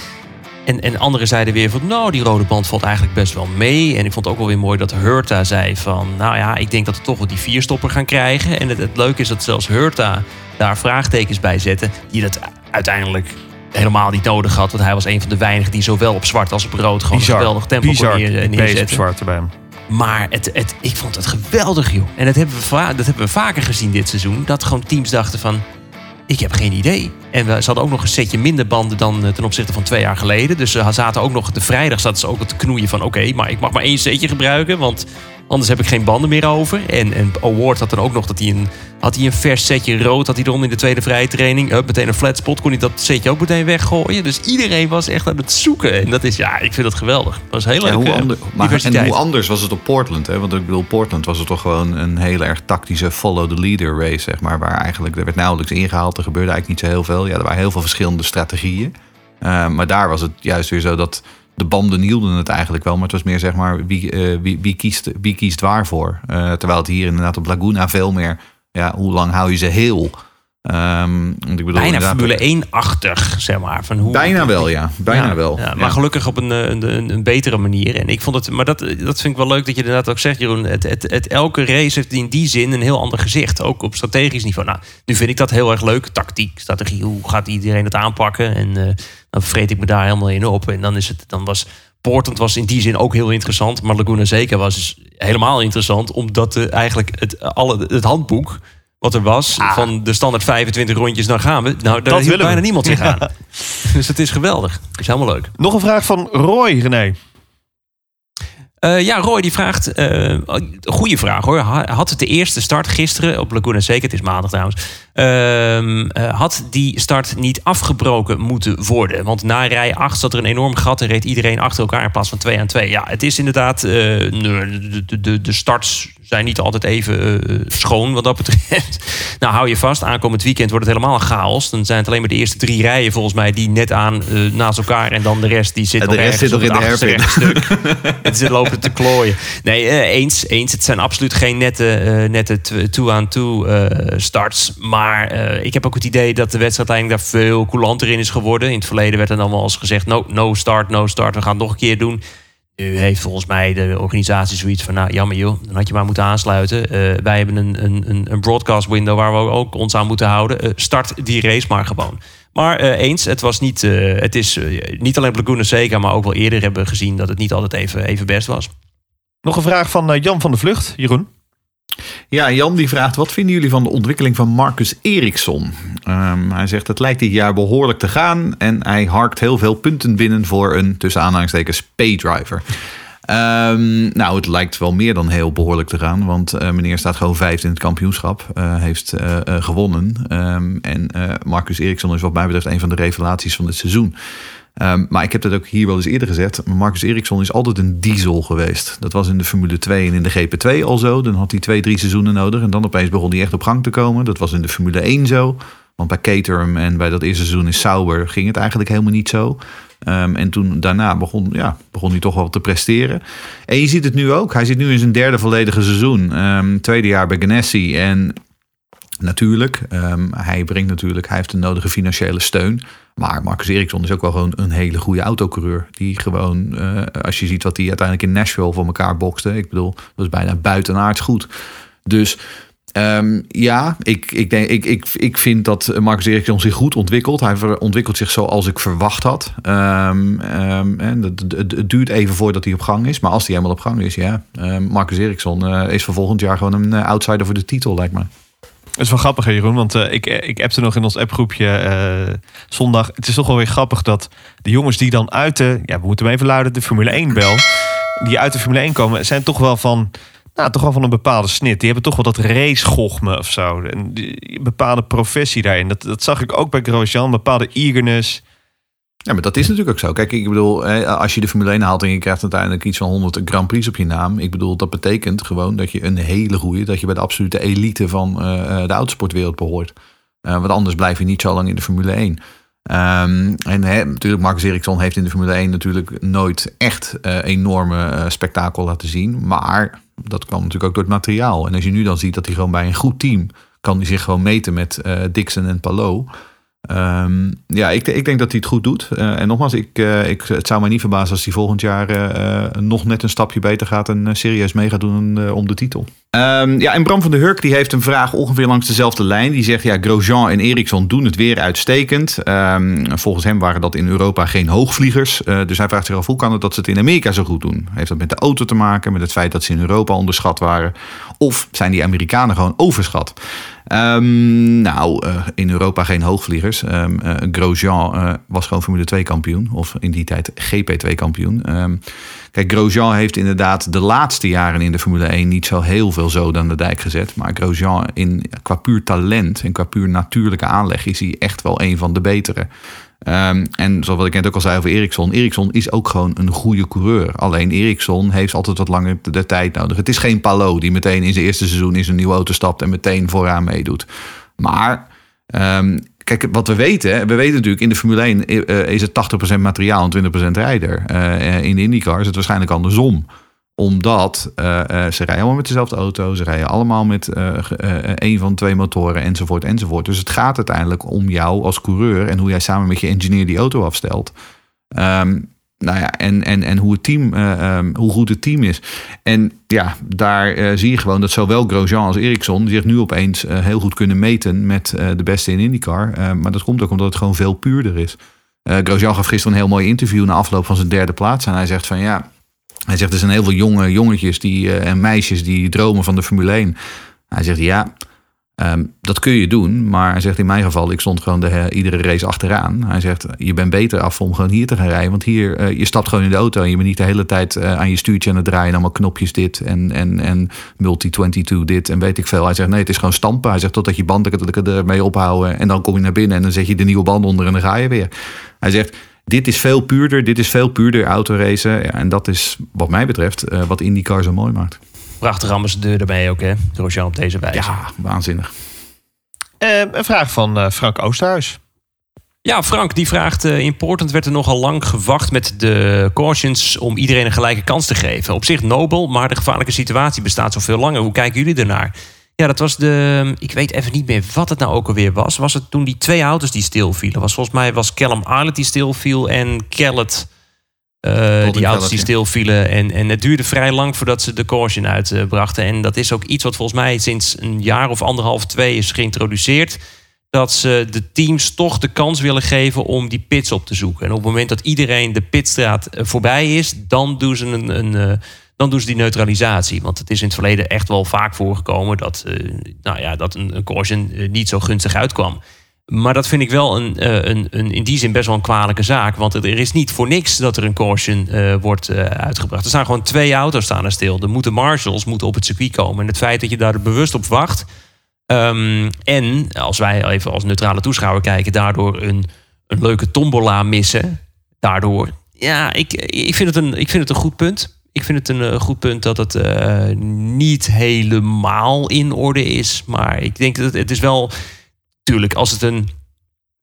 Speaker 5: en, en anderen zeiden weer van, nou, die rode band valt eigenlijk best wel mee. En ik vond het ook wel weer mooi dat Hurta zei van, nou ja, ik denk dat we toch wel die vierstopper gaan krijgen. En het, het leuke is dat zelfs Hurta daar vraagtekens bij zette, die dat uiteindelijk helemaal niet nodig had. Want hij was een van de weinigen die zowel op zwart als op rood gewoon een geweldig tempo
Speaker 1: Bizar.
Speaker 5: kon neer, neerzetten.
Speaker 1: zwart bij hem.
Speaker 5: Maar het, het, ik vond het geweldig, joh. En dat hebben, we dat hebben we vaker gezien dit seizoen. Dat gewoon teams dachten van... Ik heb geen idee. En we, ze hadden ook nog een setje minder banden dan eh, ten opzichte van twee jaar geleden. Dus ze zaten ook nog... De vrijdag zaten ze ook te knoeien van... Oké, maar ik mag maar één setje gebruiken. Want anders heb ik geen banden meer over. En, en Award had dan ook nog dat hij een... Had hij een vers setje rood, had hij erom in de tweede vrije training. Hup, meteen een flat spot, kon hij dat setje ook meteen weggooien. Dus iedereen was echt aan het zoeken. En dat is, ja, ik vind dat geweldig. Dat was heel
Speaker 6: Ja,
Speaker 5: leuk.
Speaker 6: hoe
Speaker 5: eh,
Speaker 6: ander- maar, en hoe anders was het op Portland? Hè? Want ik bedoel, Portland was het toch gewoon een heel erg tactische follow the leader race, zeg maar. Waar eigenlijk, er werd nauwelijks ingehaald. Er gebeurde eigenlijk niet zo heel veel. Ja, er waren heel veel verschillende strategieën. Eh, maar daar was het juist weer zo dat de banden hielden het eigenlijk wel. Maar het was meer zeg maar, wie, eh, wie, wie, kiest, wie kiest waarvoor? Eh, terwijl het hier inderdaad op Laguna veel meer, ja, hoe lang hou je ze heel? Ehm, want ik bedoel,
Speaker 5: Bijna Formule 1-achtig, zeg maar. Van hoe,
Speaker 6: Bijna wel, ja. Bijna
Speaker 5: Ja,
Speaker 6: wel.
Speaker 5: ja,
Speaker 6: Ja.
Speaker 5: maar gelukkig op een, eh, een, een, een betere manier. En ik vond het, maar dat, dat vind ik wel leuk dat je inderdaad ook zegt, Jeroen. Het, het, het, elke race heeft in die zin een heel ander gezicht. Ook op strategisch niveau. Nou, nu vind ik dat heel erg leuk. Tactiek, strategie, hoe gaat iedereen het aanpakken? En eh, dan vreet ik me daar helemaal in op. En dan, is het, dan was Portland was in die zin ook heel interessant. Maar Laguna Seca was dus helemaal interessant. Omdat eh, eigenlijk het, alle, het handboek wat er was van de standaard 25 rondjes, dan gaan we. Nou, daar
Speaker 1: we.
Speaker 5: bijna niemand zich aan. [LAUGHS] Dus het is geweldig. Het is helemaal leuk.
Speaker 1: Nog een vraag van Roy, René.
Speaker 5: Eh, ja, Roy die vraagt, eh goede vraag hoor. Ha- Had het de eerste start gisteren op Laguna Seca, het is maandag trouwens, had die start niet afgebroken moeten worden? Want na rij 8 zat er een enorm gat en reed iedereen achter elkaar in plaats van 2 aan 2. Ja, het is inderdaad, eh, de, de, de, starts zijn niet altijd even eh, schoon wat dat betreft. [LAUGHS] nou, hou je vast, aankomend weekend wordt het helemaal een chaos. Dan zijn het alleen maar de eerste drie rijen volgens mij die net aan eh, naast elkaar en dan de rest die zit nog
Speaker 6: de rest zit nog in de
Speaker 5: achterste [LAUGHS] rechtstuk. Het zit lopen te klooien. Nee, eh, eens, eens. Het zijn absoluut geen nette, eh, nette tw- two-aan-two eh, starts. Maar eh, ik heb ook het idee dat de wedstrijd uiteindelijk daar veel coulanter in is geworden. In het verleden werd er dan wel eens gezegd... No, no start, no start, we gaan het nog een keer doen. Nu heeft volgens mij de organisatie zoiets van... nou, jammer joh, dan had je maar moeten aansluiten. Eh, wij hebben een, een, een, broadcast window waar we ook ons aan moeten houden. Eh, start die race maar gewoon. Maar eens, het was niet... het is niet alleen op Laguna maar ook wel eerder hebben we gezien... dat het niet altijd even, even best was.
Speaker 1: Nog een vraag van Jan van de Vlucht, Jeroen.
Speaker 6: Ja, Jan die vraagt: wat vinden jullie van de ontwikkeling van Marcus Eriksson? Ehm, hij zegt: het lijkt dit jaar behoorlijk te gaan en hij harkt heel veel punten binnen voor een tussen aanhalingstekens paydriver. Ehm, nou, het lijkt wel meer dan heel behoorlijk te gaan, want eh, meneer staat gewoon vijfde in het kampioenschap, eh, heeft eh, gewonnen. Ehm, en Marcus Eriksson is wat mij betreft een van de revelaties van dit seizoen. Ehm, maar ik heb dat ook hier wel eens eerder gezegd. Marcus Eriksson is altijd een diesel geweest. Dat was in de Formule 2 en in de GP2 al zo. Dan had hij twee, drie seizoenen nodig. En dan opeens begon hij echt op gang te komen. Dat was in de Formule 1 zo. Want bij Caterham en bij dat eerste seizoen in Sauber ging het eigenlijk helemaal niet zo. Ehm, en toen daarna begon, ja, begon hij toch wel te presteren. En je ziet het nu ook. Hij zit nu in zijn derde volledige seizoen. Ehm, tweede jaar bij Ganassi. En natuurlijk, ehm, hij brengt natuurlijk, hij heeft de nodige financiële steun. Maar Marcus Eriksson is ook wel gewoon een hele goede autocoureur. Die gewoon, eh, als je ziet wat hij uiteindelijk in Nashville voor elkaar bokste. Ik bedoel, dat is bijna buitenaards goed. Dus ehm, ja, ik, ik, denk, ik, ik, ik vind dat Marcus Eriksson zich goed ontwikkelt. Hij ontwikkelt zich zoals ik verwacht had. Ehm, en het, duurt even voordat hij op gang is. Maar als hij helemaal op gang is, ja. Marcus Eriksson eh, is voor volgend jaar gewoon een eh, outsider voor de titel, lijkt me.
Speaker 1: Dat is wel grappig, hè, Jeroen. Want eh, ik, ik appte nog in ons appgroepje eh, zondag. Het is toch wel weer grappig dat de jongens die dan uit de... Ja, we moeten hem even luiden, de Formule 1 bel. Die uit de Formule 1 komen, zijn toch wel van... Nou, toch wel van een bepaalde snit. Die hebben toch wel dat racegochme of zo. Een bepaalde professie daarin. Dat, dat zag ik ook bij Grosjean. Een bepaalde eagerness.
Speaker 6: Ja, maar dat is natuurlijk ook zo. Kijk, ik bedoel, als je de Formule 1 haalt en je krijgt uiteindelijk iets van 100 Grand Prix op je naam. Ik bedoel, dat betekent gewoon dat je een hele goede, dat je bij de absolute elite van eh, eh, de autosportwereld behoort. Eh, want anders blijf je niet zo lang in de Formule 1. Ehm, en natuurlijk, Marcus Ericsson heeft in de Formule 1 natuurlijk nooit echt enorme spektakel laten zien. Maar Dat kan natuurlijk ook door het materiaal. En als je nu dan ziet dat hij gewoon bij een goed team kan hij zich gewoon meten met Dixon en Palou. Ehm, ja, ik, ik denk dat hij het goed doet. Eh, en nogmaals, ik, eh, ik, het zou mij niet verbazen als hij volgend jaar eh, nog net een stapje beter gaat en serieus mee gaat doen om de titel. Ehm, ja, en Bram van der Hurk die heeft een vraag ongeveer langs dezelfde lijn. Die zegt, ja, Grosjean en Eriksson doen het weer uitstekend. Ehm, volgens hem waren dat in Europa geen hoogvliegers. Eh, dus hij vraagt zich af, hoe kan het dat ze het in Amerika zo goed doen? Heeft dat met de auto te maken, met het feit dat ze in Europa onderschat waren? Of zijn die Amerikanen gewoon overschat? Ehm, nou, eh, in Europa geen hoogvliegers. Eh, Grosjean was gewoon Formule 2 kampioen. Of in die tijd GP2 kampioen. Ehm, kijk, Grosjean heeft inderdaad de laatste jaren in de Formule 1 niet zo heel veel zoden aan de dijk gezet. Maar Grosjean in, qua puur talent en qua puur natuurlijke aanleg is hij echt wel een van de betere. Ehm, en zoals ik net ook al zei over Ericsson. Ericsson is ook gewoon een goede coureur. Alleen Ericsson heeft altijd wat langer de, de tijd nodig. Het is geen Palo die meteen in zijn eerste seizoen in zijn nieuwe auto stapt en meteen vooraan meedoet. Maar ehm, kijk, wat we weten, we weten natuurlijk in de Formule 1 eh, is het 80% materiaal en 20% rijder. Eh, in de IndyCar is het waarschijnlijk andersom omdat eh, eh, ze rijden allemaal met dezelfde auto. Ze rijden allemaal met eh, eh, één van twee motoren enzovoort enzovoort. Dus het gaat uiteindelijk om jou als coureur en hoe jij samen met je engineer die auto afstelt. Ehm, nou ja, en, en, en hoe, het team, eh, ehm, hoe goed het team is. En ja, daar eh, zie je gewoon dat zowel Grosjean als Ericsson zich nu opeens eh, heel goed kunnen meten met de beste in IndyCar. Maar dat komt ook omdat het gewoon veel puurder is. Grosjean gaf gisteren een heel mooi interview na afloop van zijn derde plaats. En hij zegt van ja, hij zegt, er zijn heel veel jonge jongetjes die, en meisjes die dromen van de Formule 1. Hij zegt, ja, ehm, dat kun je doen. Maar hij zegt, in mijn geval, ik stond gewoon de, iedere race achteraan. Hij zegt, je bent beter af om gewoon hier te gaan rijden. Want hier, eh, je stapt gewoon in de auto en je bent niet de hele tijd eh, aan je stuurtje aan het draaien. Allemaal knopjes dit en, en, en multi-22 dit en weet ik veel. Hij zegt, nee, het is gewoon stampen. Hij zegt, totdat je banden ermee ophouden. En dan kom je naar binnen en dan zet je de nieuwe band onder en dan ga je weer. Hij zegt, dit is veel puurder, dit is veel puurder autoracen. En dat is wat mij betreft eh, wat IndyCar zo mooi maakt.
Speaker 5: Prachtige ambassadeur erbij ook, hè? Grosjean op deze wijze.
Speaker 6: Ja, waanzinnig.
Speaker 1: Eh, een vraag van eh, Frank Oosterhuis.
Speaker 5: Ja, Frank die vraagt... eh, in Portland werd er nogal lang gewacht met de cautions... om iedereen een gelijke kans te geven. Op zich nobel, maar de gevaarlijke situatie bestaat zoveel langer. Hoe kijken jullie ernaar? Ja, dat was de... Ik weet even niet meer wat het nou ook alweer was. Was het toen die twee auto's die stilvielen? Was volgens mij was Callum Arlett die stilviel en Kellet... eh, die auto's die stilvielen. En, en het duurde vrij lang voordat ze de caution uitbrachten. En dat is ook iets wat volgens mij sinds een jaar of anderhalf, twee is geïntroduceerd dat ze de teams toch de kans willen geven om die pits op te zoeken. En op het moment dat iedereen de pitstraat eh, voorbij is, dan doen ze, een, een, eh, dan doen ze die neutralisatie. Want het is in het verleden echt wel vaak voorgekomen dat, nou ja, dat een, een caution niet zo gunstig uitkwam. Maar dat vind ik wel een, eh, een, een, in die zin best wel een kwalijke zaak. Want er is niet voor niks dat er een caution eh, wordt eh, uitgebracht. Er staan gewoon twee auto's staan stil. Er moeten marshals moeten op het circuit komen. En het feit dat je daar bewust op wacht... Ehm, en als wij even als neutrale toeschouwer kijken, daardoor een, een leuke tombola missen. Daardoor, ja, ik, ik, vind het een, ik vind het een goed punt. Ik vind het een goed punt dat het niet helemaal in orde is. Maar ik denk dat het, het is wel. Tuurlijk, als het een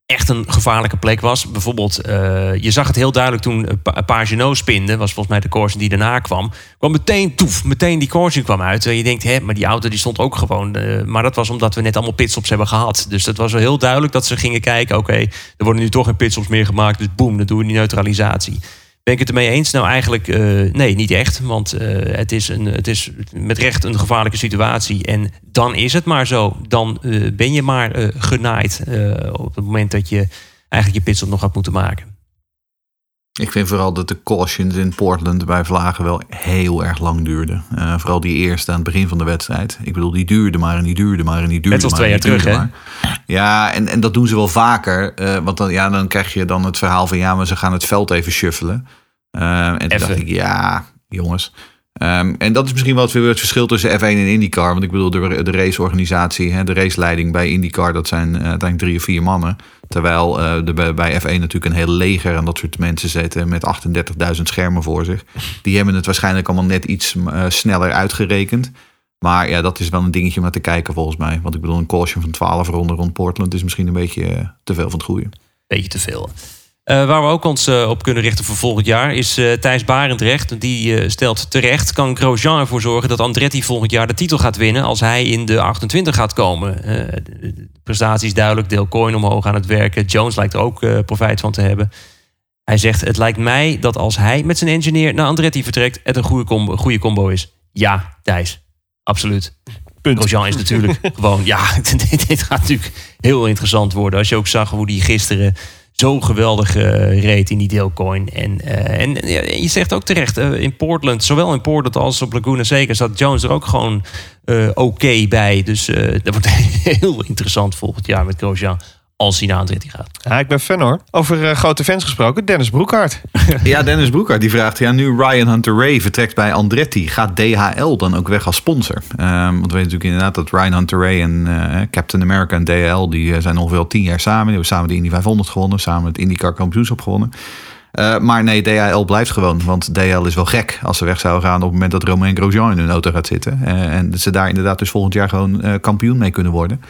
Speaker 5: echt een gevaarlijke plek was. Bijvoorbeeld, eh, je zag het heel duidelijk toen eh, Pa- Pagino spinde. Was volgens mij de caution die daarna kwam. Kwam meteen toef, meteen die caution kwam uit. Terwijl je denkt, hè, maar die auto die stond ook gewoon. eh, maar dat was omdat we net allemaal pitstops hebben gehad. Dus dat was wel heel duidelijk dat ze gingen kijken. Oké, er worden nu toch geen pitstops meer gemaakt. Dus boem, dan doen we die neutralisatie. Ben ik het ermee eens? Nou, eigenlijk eh, nee, niet echt. Want eh, het, is een, het is met recht een gevaarlijke situatie. En dan is het maar zo. Dan eh, ben je maar genaaid op het moment dat je eigenlijk je pitstop nog had moeten maken.
Speaker 6: Ik vind vooral dat de cautions in Portland bij Vlagen wel heel erg lang duurden. Eh, vooral die eerste aan het begin van de wedstrijd. Ik bedoel, die duurde maar en die duurde maar en die duurde
Speaker 5: Net als
Speaker 6: maar.
Speaker 5: twee jaar terug,
Speaker 6: maar. Ja, en, en dat doen ze wel vaker. eh, want dan, ja, dan krijg je dan het verhaal van ja, maar ze gaan het veld even shuffelen. Eh, en toen dacht ik, ja, jongens. Ehm, en dat is misschien wel het, verschil tussen F1 en IndyCar. Want ik bedoel, de, de raceorganisatie, hè, de raceleiding bij IndyCar, dat zijn eh, uiteindelijk drie of vier mannen. Terwijl eh, de, bij- bij F1 natuurlijk een heel leger aan dat soort mensen zitten met 38.000 schermen voor zich. Die hebben het waarschijnlijk allemaal net iets eh, sneller uitgerekend. Maar ja, dat is wel een dingetje om naar te kijken volgens mij. Want ik bedoel, een caution van 12 ronden rond Portland is misschien een beetje te veel van het goede.
Speaker 5: Beetje te veel. Eh, waar we ook ons eh, op kunnen richten voor volgend jaar is eh, Thijs Barendrecht. Die stelt terecht, kan Grosjean ervoor zorgen dat Andretti volgend jaar de titel gaat winnen als hij in de 28 gaat komen. De, de prestatie is duidelijk, Dale Coyne omhoog aan het werken. Jones lijkt er ook profijt van te hebben. Hij zegt, het lijkt mij dat als hij met zijn engineer naar Andretti vertrekt... het een goede combo, goede combo is. Ja, Thijs. Absoluut.
Speaker 1: Punt.
Speaker 5: Grosjean is natuurlijk [LAUGHS] gewoon... Ja, [LAUGHS] dit, dit gaat natuurlijk heel interessant worden. Als je ook zag hoe die gisteren zo geweldig eh, reed in die deelcoin. En, eh, en je zegt ook terecht, eh, in Portland, zowel in Portland als op Laguna Seca... staat Jones er ook gewoon oké bij. Dus dat wordt [LAUGHS] heel interessant volgend jaar met Grosjean... als hij naar Andretti gaat.
Speaker 1: Ja, ik ben fan hoor. Over eh, grote fans gesproken, Dennis Broekhart. [LAUGHS]
Speaker 6: Ja, Dennis Broekhart die vraagt, ja, nu Ryan Hunter Ray vertrekt bij Andretti, gaat DHL dan ook weg als sponsor? Ehm, want we weten natuurlijk inderdaad dat Ryan Hunter Ray en eh, Captain America en DHL, die eh, zijn ongeveer al tien jaar samen. Die hebben samen de Indy 500 gewonnen, samen het IndyCar kampioenschap gewonnen. Eh, maar nee, DHL blijft gewoon. Want DHL is wel gek als ze weg zouden gaan op het moment dat Romain Grosjean in hun auto gaat zitten. Eh, en ze daar inderdaad dus volgend jaar gewoon eh, kampioen mee kunnen worden.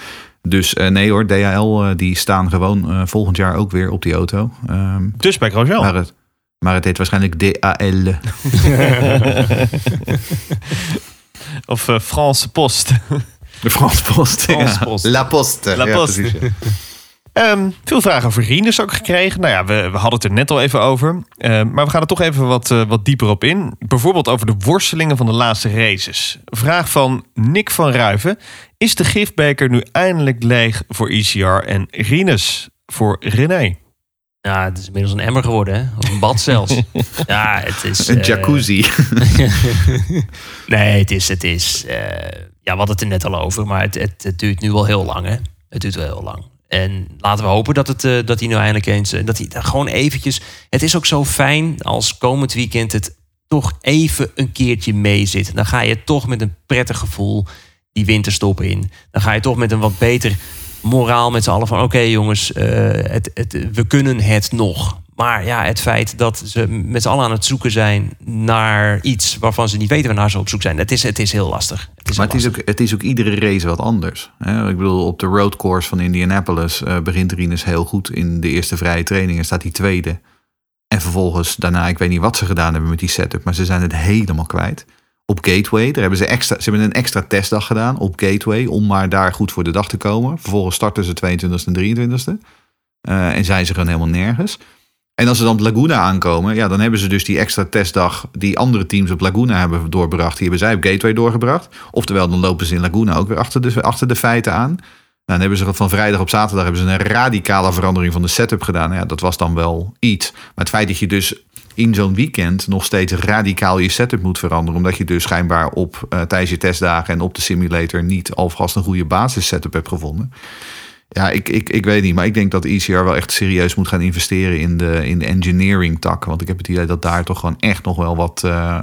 Speaker 6: Dus eh, nee hoor, DHL eh, die staan gewoon eh, volgend jaar ook weer op die auto. Ehm,
Speaker 1: Dus bij Grosjean.
Speaker 6: maar, het, maar het heet waarschijnlijk DAL. [LAUGHS]
Speaker 1: Of eh, France Post.
Speaker 6: De Frans Post.
Speaker 5: Frans
Speaker 6: ja.
Speaker 5: Post.
Speaker 6: La Poste.
Speaker 1: La Poste.
Speaker 6: ja.
Speaker 1: Ehm, veel vragen over Rinus ook gekregen. Nou ja, we, we hadden het er net al even over. Ehm, maar we gaan er toch even wat, eh, wat dieper op in. Bijvoorbeeld over de worstelingen van de laatste races. Vraag van Nick van Ruiven. Is de gifbeker nu eindelijk leeg voor ECR en Rinus voor René?
Speaker 5: Ja, het is inmiddels een emmer geworden, hè? Of een bad zelfs. [LAUGHS] ja, het is...
Speaker 6: Een
Speaker 5: eh,
Speaker 6: jacuzzi. [LAUGHS]
Speaker 5: Nee, het is... Het is eh, ja, we hadden het er net al over, maar het, het, het duurt nu wel heel lang, hè? Het duurt wel heel lang. En laten we hopen dat, het, eh, dat hij nu eindelijk eens... eh, dat hij gewoon eventjes... Het is ook zo fijn als komend weekend het toch even een keertje mee zit. Dan ga je toch met een prettig gevoel die winterstop in. Dan ga je toch met een wat beter moraal met z'n allen van... oké jongens, eh, het, we kunnen het nog. Maar ja, het feit dat ze met z'n allen aan het zoeken zijn... naar iets waarvan ze niet weten waarnaar ze op zoek zijn... het is, het is heel lastig. Het is
Speaker 6: Maar het is, ook, het is ook iedere race wat anders. Hè? Ik bedoel, op de roadcourse van Indianapolis eh, begint Rinus heel goed. In de eerste vrije trainingen staat hij tweede. En vervolgens daarna, ik weet niet wat ze gedaan hebben met die setup, maar ze zijn het helemaal kwijt. Op Gateway, daar hebben ze, extra, ze hebben een extra testdag gedaan op Gateway om maar daar goed voor de dag te komen. Vervolgens starten ze 22e en 23e. Eh, en zijn ze gewoon helemaal nergens. En als ze dan op Laguna aankomen, ja, dan hebben ze dus die extra testdag die andere teams op Laguna hebben doorgebracht. Die hebben zij op Gateway doorgebracht. Oftewel, dan lopen ze in Laguna ook weer achter de, achter de feiten aan. Nou, dan hebben ze van vrijdag op zaterdag hebben ze een radicale verandering van de setup gedaan. Ja, dat was dan wel iets. Maar het feit dat je dus in zo'n weekend nog steeds radicaal je setup moet veranderen. Omdat je dus schijnbaar op eh, tijdens je testdagen en op de simulator niet alvast een goede basis setup hebt gevonden. Ja, ik, ik, ik weet niet. Maar ik denk dat ECR wel echt serieus moet gaan investeren in de, in de engineering tak. Want ik heb het idee dat daar toch gewoon echt nog wel wat, eh,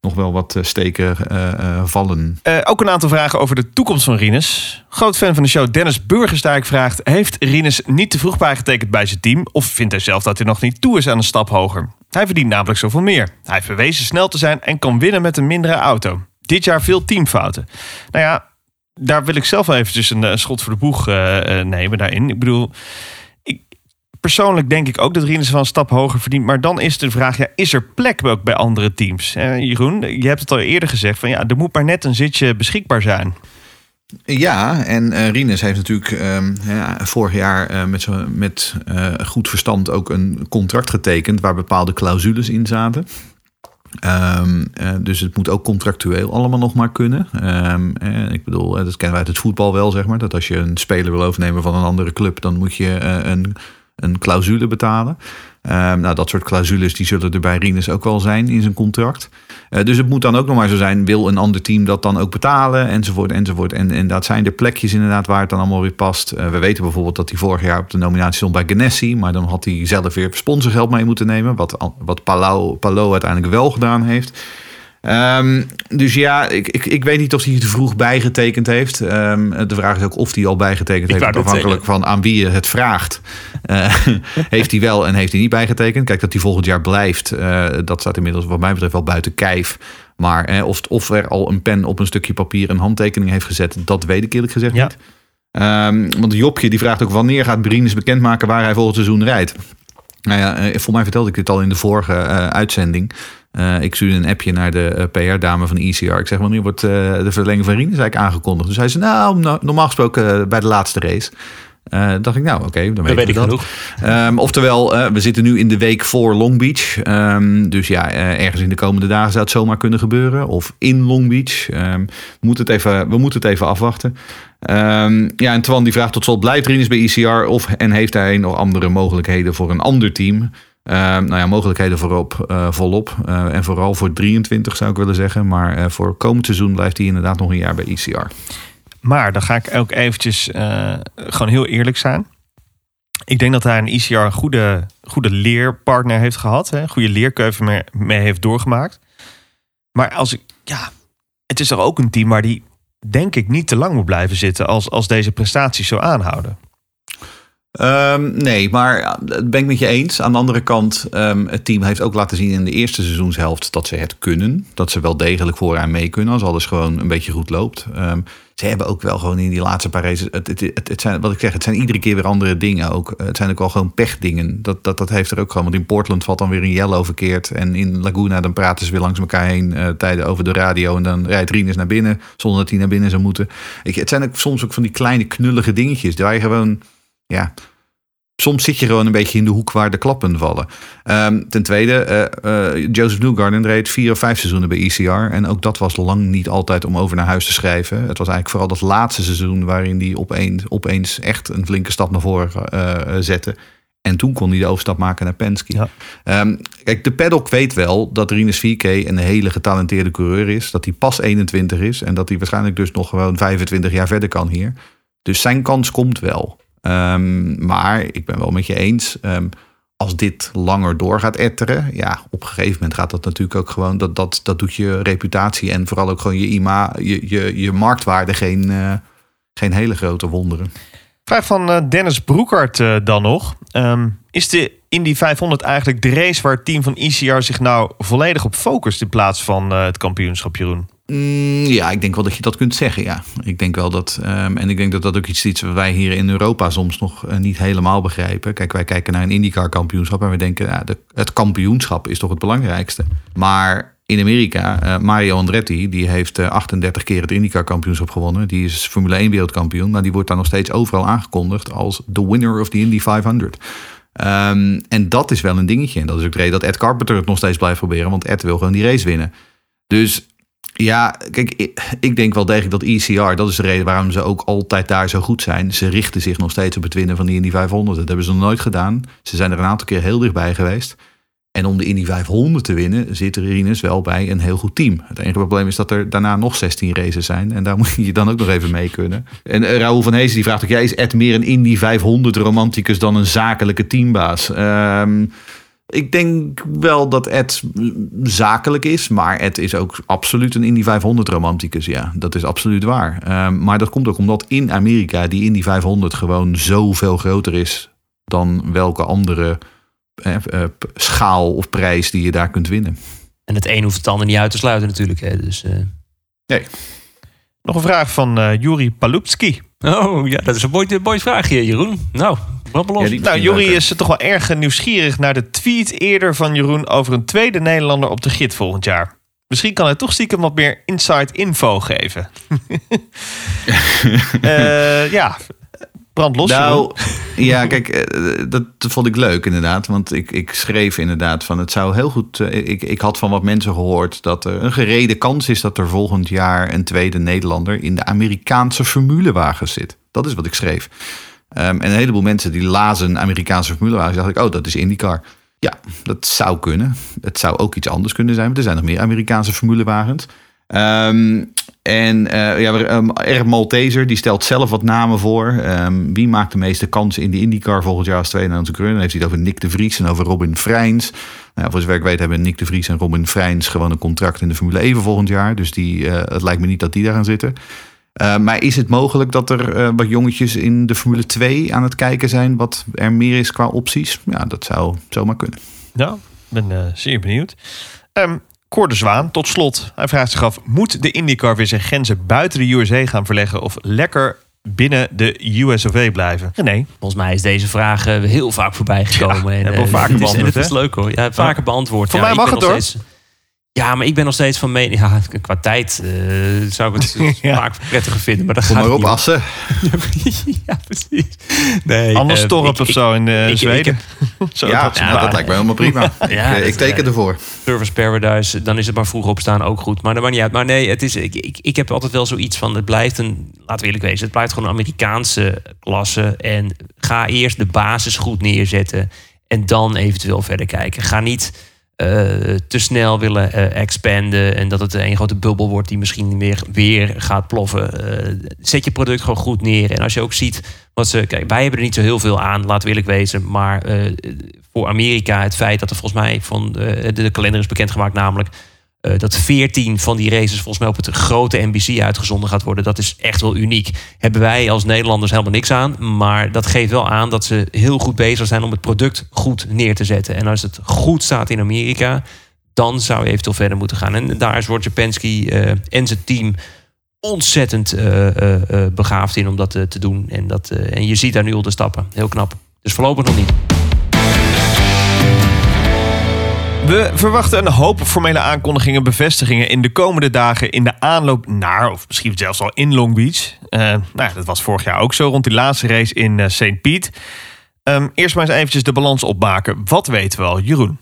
Speaker 6: nog wel wat eh, steken eh, vallen.
Speaker 1: Ook een aantal vragen over de toekomst van Rinus. Groot fan van de show Dennis Burgersdijk vraagt... heeft Rinus niet te vroeg bijgetekend bij zijn team... of vindt hij zelf dat hij nog niet toe is aan een stap hoger? Hij verdient namelijk zoveel meer. Hij heeft bewezen snel te zijn en kan winnen met een mindere auto. Dit jaar veel teamfouten. Nou ja, daar wil ik zelf eventjes een, een schot voor de boeg eh, eh, nemen daarin. Ik bedoel... Ik, persoonlijk denk ik ook dat Rinus wel een stap hoger verdient. Maar dan is de vraag, ja, is er plek ook bij andere teams? Eh, Jeroen, je hebt het al eerder gezegd. Van, ja, er moet maar net een zitje beschikbaar zijn.
Speaker 6: Ja, en eh Rinus heeft natuurlijk ehm, vorig jaar eh, met, met eh, goed verstand ook een contract getekend waar bepaalde clausules in zaten. Ehm, eh, dus het moet ook contractueel allemaal nog maar kunnen. Ehm, eh, ik bedoel, eh, dat kennen wij uit het voetbal wel, zeg maar. Dat als je een speler wil overnemen van een andere club, dan moet je een, een clausule betalen. Ehm, nou, dat soort clausules die zullen er bij Rinus ook wel zijn in zijn contract. Eh, dus het moet dan ook nog maar zo zijn, wil een ander team dat dan ook betalen, enzovoort, enzovoort. En, en dat zijn de plekjes inderdaad waar het dan allemaal weer past. Eh, we weten bijvoorbeeld dat hij vorig jaar op de nominatie stond bij Ganassi, maar dan had hij zelf weer sponsorgeld mee moeten nemen, wat, wat Palau, Palau uiteindelijk wel gedaan heeft. Ehm, dus ja, ik, ik, ik weet niet of hij te vroeg bijgetekend heeft. Ehm, de vraag is ook of hij al bijgetekend heeft. Afhankelijk van aan wie je het vraagt. Eh, [LAUGHS] heeft hij wel en heeft hij niet bijgetekend. Kijk, dat hij volgend jaar blijft, eh, dat staat inmiddels wat mij betreft wel buiten kijf. Maar eh, of, of er al een pen op een stukje papier een handtekening heeft gezet, dat weet ik eerlijk gezegd
Speaker 1: Ja.
Speaker 6: niet. Ehm, want Jopje die vraagt ook wanneer gaat Brines bekendmaken waar hij volgend seizoen rijdt. Nou ja, voor mij vertelde ik dit al in de vorige eh, uitzending. Eh, ik stuurde een appje naar de eh, PR-dame van ECR. Ik zeg, wanneer wordt eh, de verlenging van eigenlijk aangekondigd? Dus hij zei, nou, no- normaal gesproken bij de laatste race. Dacht ik, nou oké, dan
Speaker 5: Dat
Speaker 6: weten
Speaker 5: weet
Speaker 6: we
Speaker 5: ik
Speaker 6: dat.
Speaker 5: genoeg.
Speaker 6: Ehm, oftewel, we zitten nu in de week voor Long Beach. Ehm, dus ja, ergens in de komende dagen zou het zomaar kunnen gebeuren. Of in Long Beach. Ehm, we, moeten het even, we moeten het even afwachten. Ja, en Twan die vraagt tot slot, blijft Rinus bij ECR? Of, en heeft hij nog andere mogelijkheden voor een ander team? Ehm, nou ja, mogelijkheden voorop, eh, volop. Eh, en vooral voor 23 zou ik willen zeggen. Maar eh, voor komend seizoen blijft hij inderdaad nog een jaar bij E ECR.
Speaker 1: Maar dan ga ik ook eventjes gewoon heel eerlijk zijn. Ik denk dat hij een ICR een goede, goede leerpartner heeft gehad. Een goede leerkeuze mee, mee heeft doorgemaakt. Maar als ik, ja, het is toch ook een team waar die denk ik niet te lang moet blijven zitten als, als deze prestaties zo aanhouden.
Speaker 6: Ehm, nee, maar dat ben ik met je eens. Aan de andere kant, ehm, het team heeft ook laten zien in de eerste seizoenshelft dat ze het kunnen. Dat ze wel degelijk vooraan mee kunnen als alles gewoon een beetje goed loopt. Ehm, ze hebben ook wel gewoon in die laatste paar races. Het, het, het, zijn, wat ik zeg, het zijn iedere keer weer andere dingen ook. Het zijn ook wel gewoon pechdingen. Dat, dat, dat heeft er ook gewoon. Want in Portland valt dan weer een yellow verkeerd. En in Laguna dan praten ze weer langs elkaar heen eh, tijden over de radio. En dan rijdt Rinus naar binnen zonder dat hij naar binnen zou moeten. Ik, het zijn ook soms ook van die kleine knullige dingetjes. Waar je gewoon, ja, soms zit je gewoon een beetje in de hoek waar de klappen vallen. Ehm, ten tweede, eh, eh, Joseph Newgarden reed vier of vijf seizoenen bij ECR. En ook dat was lang niet altijd om over naar huis te schrijven. Het was eigenlijk vooral dat laatste seizoen waarin hij opeens, opeens echt een flinke stap naar voren eh, zette. En toen kon hij de overstap maken naar Penske.
Speaker 1: Ja.
Speaker 6: Ehm, kijk, de paddock weet wel dat Rinus VK een hele getalenteerde coureur is. Dat hij pas 21 is. En dat hij waarschijnlijk dus nog gewoon 25 jaar verder kan hier. Dus zijn kans komt wel. Ehm, maar ik ben wel met je eens. ehm, als dit langer door gaat etteren. Ja, op een gegeven moment gaat dat natuurlijk ook gewoon. Dat, dat, dat doet je reputatie en vooral ook gewoon je ima, je, je, je marktwaarde geen, eh, geen hele grote wonderen.
Speaker 1: Vraag van eh, Dennis Broekhart eh, dan nog. Ehm, is de Indy 500 eigenlijk de race waar het team van ICR zich nou volledig op focust in plaats van het kampioenschap, Jeroen?
Speaker 6: Mm, ja, ik denk wel dat je dat kunt zeggen, ja. Ik denk wel dat, ehm, en ik denk dat dat ook iets is wat wij hier in Europa soms nog eh, niet helemaal begrijpen. Kijk, wij kijken naar een IndyCar kampioenschap en we denken, ja, de, het kampioenschap is toch het belangrijkste. Maar in Amerika, eh, Mario Andretti, die heeft eh, 38 keer het IndyCar kampioenschap gewonnen. Die is Formule 1 wereldkampioen, maar die wordt daar nog steeds overal aangekondigd als the winner of the Indy 500. Ehm, en dat is wel een dingetje. En dat is ook de reden dat Ed Carpenter het nog steeds blijft proberen, want Ed wil gewoon die race winnen. Dus ja, kijk, ik, denk wel degelijk dat ECR, dat is de reden waarom ze ook altijd daar zo goed zijn. Ze richten zich nog steeds op het winnen van die Indy 500. Dat hebben ze nog nooit gedaan. Ze zijn er een aantal keer heel dichtbij geweest. En om de Indy 500 te winnen zit Rinus wel bij een heel goed team. Het enige probleem is dat er daarna nog 16 races zijn. En daar [LAUGHS] moet je dan ook nog even mee kunnen. En uh, Raoul van Heesen die vraagt ook... Ja, is Ed meer een Indy 500 romanticus dan een zakelijke teambaas? Ehm ik denk wel dat Ed zakelijk is, maar Ed is ook absoluut een Indy 500 romanticus. Ja, dat is absoluut waar. Um, maar dat komt ook omdat in Amerika die Indy 500 gewoon zoveel groter is dan welke andere eh, eh, schaal of prijs die je daar kunt winnen.
Speaker 5: En het een hoeft het ander niet uit te sluiten natuurlijk. Hè. Dus, uh...
Speaker 6: Nee.
Speaker 1: Nog een vraag van uh, Juri Palupski.
Speaker 5: Oh ja, dat is een mooi, mooi vraagje, Jeroen. Nou,
Speaker 1: ja, die, nou, Juri is toch wel erg nieuwsgierig naar de tweet eerder van Jeroen over een tweede Nederlander op de grid volgend jaar. Misschien kan hij toch stiekem wat meer inside info geven. uh, [LAUGHS] ja, brand los.
Speaker 6: Nou, [LAUGHS] ja, kijk, dat vond ik leuk inderdaad. Want ik, ik schreef inderdaad van het zou heel goed. Ik, ik had van wat mensen gehoord dat er een gerede kans is dat er volgend jaar een tweede Nederlander in de Amerikaanse formulewagen zit. Dat is wat ik schreef. Um, en een heleboel mensen die lazen Amerikaanse formulewagens, dacht ik, oh, dat is IndyCar. Ja, dat zou kunnen. Het zou ook iets anders kunnen zijn, maar er zijn nog meer Amerikaanse formulewagens. Um, en uh, ja, um, R. Malteser, die stelt zelf wat namen voor. Um, wie maakt de meeste kansen in die IndyCar volgend jaar als tweede Nederlandse coureur? Dan heeft hij het over Nick de Vries en over Robin Freins. Nou, voor zover ik weet hebben Nick de Vries en Robin Freins gewoon een contract in de Formule 1 volgend jaar. Dus die, uh, het lijkt me niet dat die daar gaan zitten. Maar is het mogelijk dat er uh, wat jongetjes in de Formule 2 aan het kijken zijn wat er meer is qua opties? Ja, dat zou zomaar kunnen.
Speaker 1: Ja, ik ben zeer benieuwd. Um, Cor de Zwaan, tot slot. Hij vraagt zich af, moet de IndyCar weer zijn grenzen buiten de USA gaan verleggen of lekker binnen de US of A blijven? Nee.
Speaker 5: Volgens mij is deze vraag eh, heel vaak voorbij gekomen.
Speaker 1: Ja,
Speaker 5: en,
Speaker 1: hebben we
Speaker 5: eh,
Speaker 1: vaker
Speaker 5: het is, en het is leuk hoor. Ja, vaker beantwoord.
Speaker 1: Voor
Speaker 5: ja,
Speaker 1: mij mag het, hoor.
Speaker 5: steeds- ja, maar ik ben nog steeds van mening. Ja, qua tijd eh, zou ik het [LAUGHS]
Speaker 1: Ja.
Speaker 5: vaak prettiger vinden. Maar dat
Speaker 6: Kom
Speaker 5: gaat
Speaker 6: maar op,
Speaker 5: niet.
Speaker 6: Assen. [LAUGHS]
Speaker 5: ja, precies. Nee,
Speaker 1: Anders
Speaker 5: eh,
Speaker 1: Torp of zo in eh,
Speaker 5: ik- ik
Speaker 1: Zweden. [LAUGHS] Zo,
Speaker 6: Ja,
Speaker 1: dat
Speaker 6: nou, dat lijkt me helemaal prima.
Speaker 5: Ja,
Speaker 6: ik, teken ervoor.
Speaker 5: Service Paradise, dan is het maar vroeg opstaan ook goed. Maar dat maakt niet uit. Maar nee, het is, ik, ik, ik heb altijd wel zoiets van... het blijft een, laten we eerlijk wezen... het blijft gewoon een Amerikaanse klasse. En ga eerst de basis goed neerzetten... en dan eventueel verder kijken. Ga niet te snel willen eh, expanden... en dat het een grote bubbel wordt... die misschien weer, weer gaat ploffen. Eh, zet je product gewoon goed neer. En als je ook ziet... wat ze, kijk, wij hebben er niet zo heel veel aan, we eerlijk wezen. Maar eh, voor Amerika het feit dat er volgens mij... van eh, de kalender is bekendgemaakt namelijk... eh, dat 14 van die races volgens mij op het grote NBC uitgezonden gaat worden. Dat is echt wel uniek. Hebben wij als Nederlanders helemaal niks aan. Maar dat geeft wel aan dat ze heel goed bezig zijn om het product goed neer te zetten. En als het goed staat in Amerika, dan zou je eventueel verder moeten gaan. En daar is Roger Penske eh, en zijn team ontzettend eh, begaafd in om dat te doen. En, dat, en je ziet daar nu al de stappen. Heel knap. Dus voorlopig nog niet.
Speaker 1: We verwachten een hoop formele aankondigingen en bevestigingen in de komende dagen in de aanloop naar, of misschien zelfs al in Long Beach. Eh, nou, ja, dat was vorig jaar ook zo rond die laatste race in eh, St. Pete. Ehm, eerst maar eens eventjes de balans opmaken. Wat weten we al, Jeroen?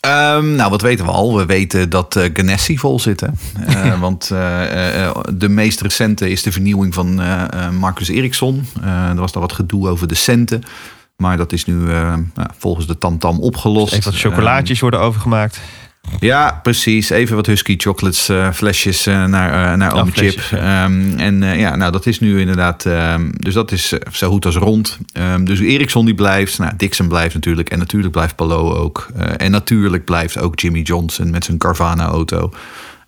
Speaker 6: Ehm, nou, wat weten we al? We weten dat eh Ganassi vol zit. hè. [LAUGHS] Eh, Want de meest recente is de vernieuwing van Marcus Eriksson. Er was daar wat gedoe over de centen. Maar dat is nu eh, nou, volgens de tamtam opgelost.
Speaker 1: Even wat chocolaatjes worden overgemaakt.
Speaker 6: Ja, precies. Even wat Husky Chocolates eh, flesjes eh, naar, eh naar
Speaker 1: Oh, flesjes,
Speaker 6: Chip. Ehm, en ja, nou dat is nu inderdaad... ehm, dus dat is zo goed als rond. Ehm, dus Ericsson die blijft. Nou, Dixon blijft natuurlijk. En natuurlijk blijft Palou ook. En natuurlijk blijft ook Jimmy Johnson met zijn Carvana-auto.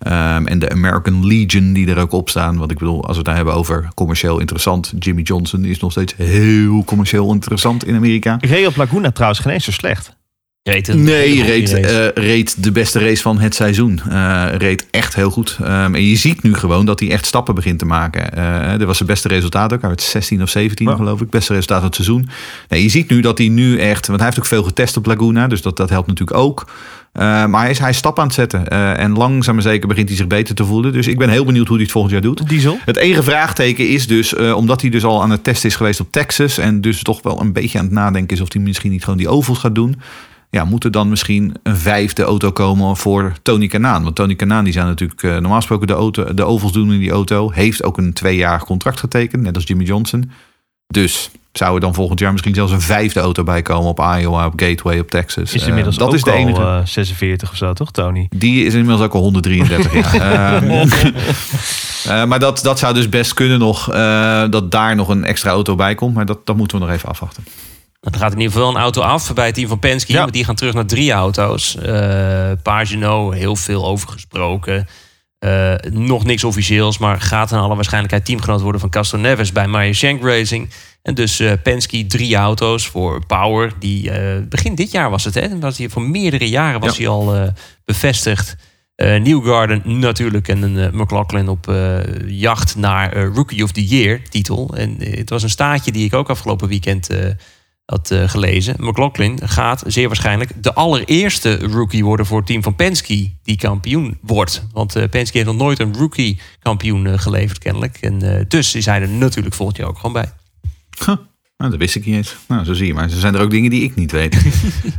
Speaker 6: Ehm, en de American Legion die er ook op staan. Want ik bedoel, als we het daar hebben over commercieel interessant. Jimmy Johnson is nog steeds heel commercieel interessant in Amerika.
Speaker 1: Real op Laguna trouwens geen eens zo slecht.
Speaker 5: Reed
Speaker 6: Nee, reed,
Speaker 5: race.
Speaker 6: eh, reed de beste race van het seizoen. Eh, reed echt heel goed. Ehm, en je ziet nu gewoon dat hij echt stappen begint te maken. Eh dat was zijn beste resultaat ook. Hij werd 16 of 17
Speaker 1: Ja.
Speaker 6: geloof ik. Beste resultaat van het seizoen. Nee, je ziet nu dat hij nu echt... Want hij heeft ook veel getest op Laguna. Dus dat, dat helpt natuurlijk ook. Maar hij is, hij is stap aan het zetten. En langzaam maar zeker begint hij zich beter te voelen. Dus ik ben heel benieuwd hoe hij het volgend jaar doet.
Speaker 1: Diesel?
Speaker 6: Het enige vraagteken is dus, omdat hij dus al aan het testen is geweest op Texas. En dus toch wel een beetje aan het nadenken is of hij misschien niet gewoon die ovals gaat doen. Ja, moet er dan misschien een vijfde auto komen voor Tony Kanaan? Want Tony Kanaan die zou natuurlijk eh, normaal gesproken de, auto, de ovals doen in die auto. Heeft ook een tweejarig contract getekend, net als Jimmy Johnson. Dus zou er dan volgend jaar misschien zelfs een vijfde auto bij komen op Iowa, op Gateway, op Texas.
Speaker 1: Is
Speaker 6: Eh,
Speaker 1: inmiddels
Speaker 6: dat
Speaker 1: ook
Speaker 6: is de
Speaker 1: al,
Speaker 6: enige.
Speaker 1: eh, 46 of zo, toch, Tony?
Speaker 6: Die is inmiddels ook al 133 jaar. [LAUGHS] Ehm, [LAUGHS] eh, maar dat, dat zou dus best kunnen nog, eh, dat daar nog een extra auto bij komt. Maar dat, dat moeten we nog even afwachten.
Speaker 5: Er gaat in ieder geval een auto af bij het team van Penske.
Speaker 1: Ja.
Speaker 5: Die gaan terug naar drie auto's. Eh Pagino, heel veel over gesproken. Eh, nog niks officieels, maar gaat in alle waarschijnlijkheid teamgenoot worden van Castro Neves bij Meyer Shank Racing. En dus eh Penske drie auto's voor Power. Die begin dit jaar was het, hè? Was hij voor meerdere jaren was
Speaker 6: Ja.
Speaker 5: hij al bevestigd. Newgarden natuurlijk en een McLaughlin op jacht naar Rookie of the Year titel. En het was een staatje die ik ook afgelopen weekend eh, gelezen. McLaughlin gaat zeer waarschijnlijk de allereerste rookie worden voor het team van Penske die kampioen wordt. Want eh, Penske heeft nog nooit een rookie kampioen eh, geleverd kennelijk. En dus is hij er natuurlijk volgend jaar ook gewoon bij.
Speaker 6: Nou, dat wist ik niet eens. Nou, zo zie je maar. Er zijn er ook dingen die ik niet weet. [LAUGHS]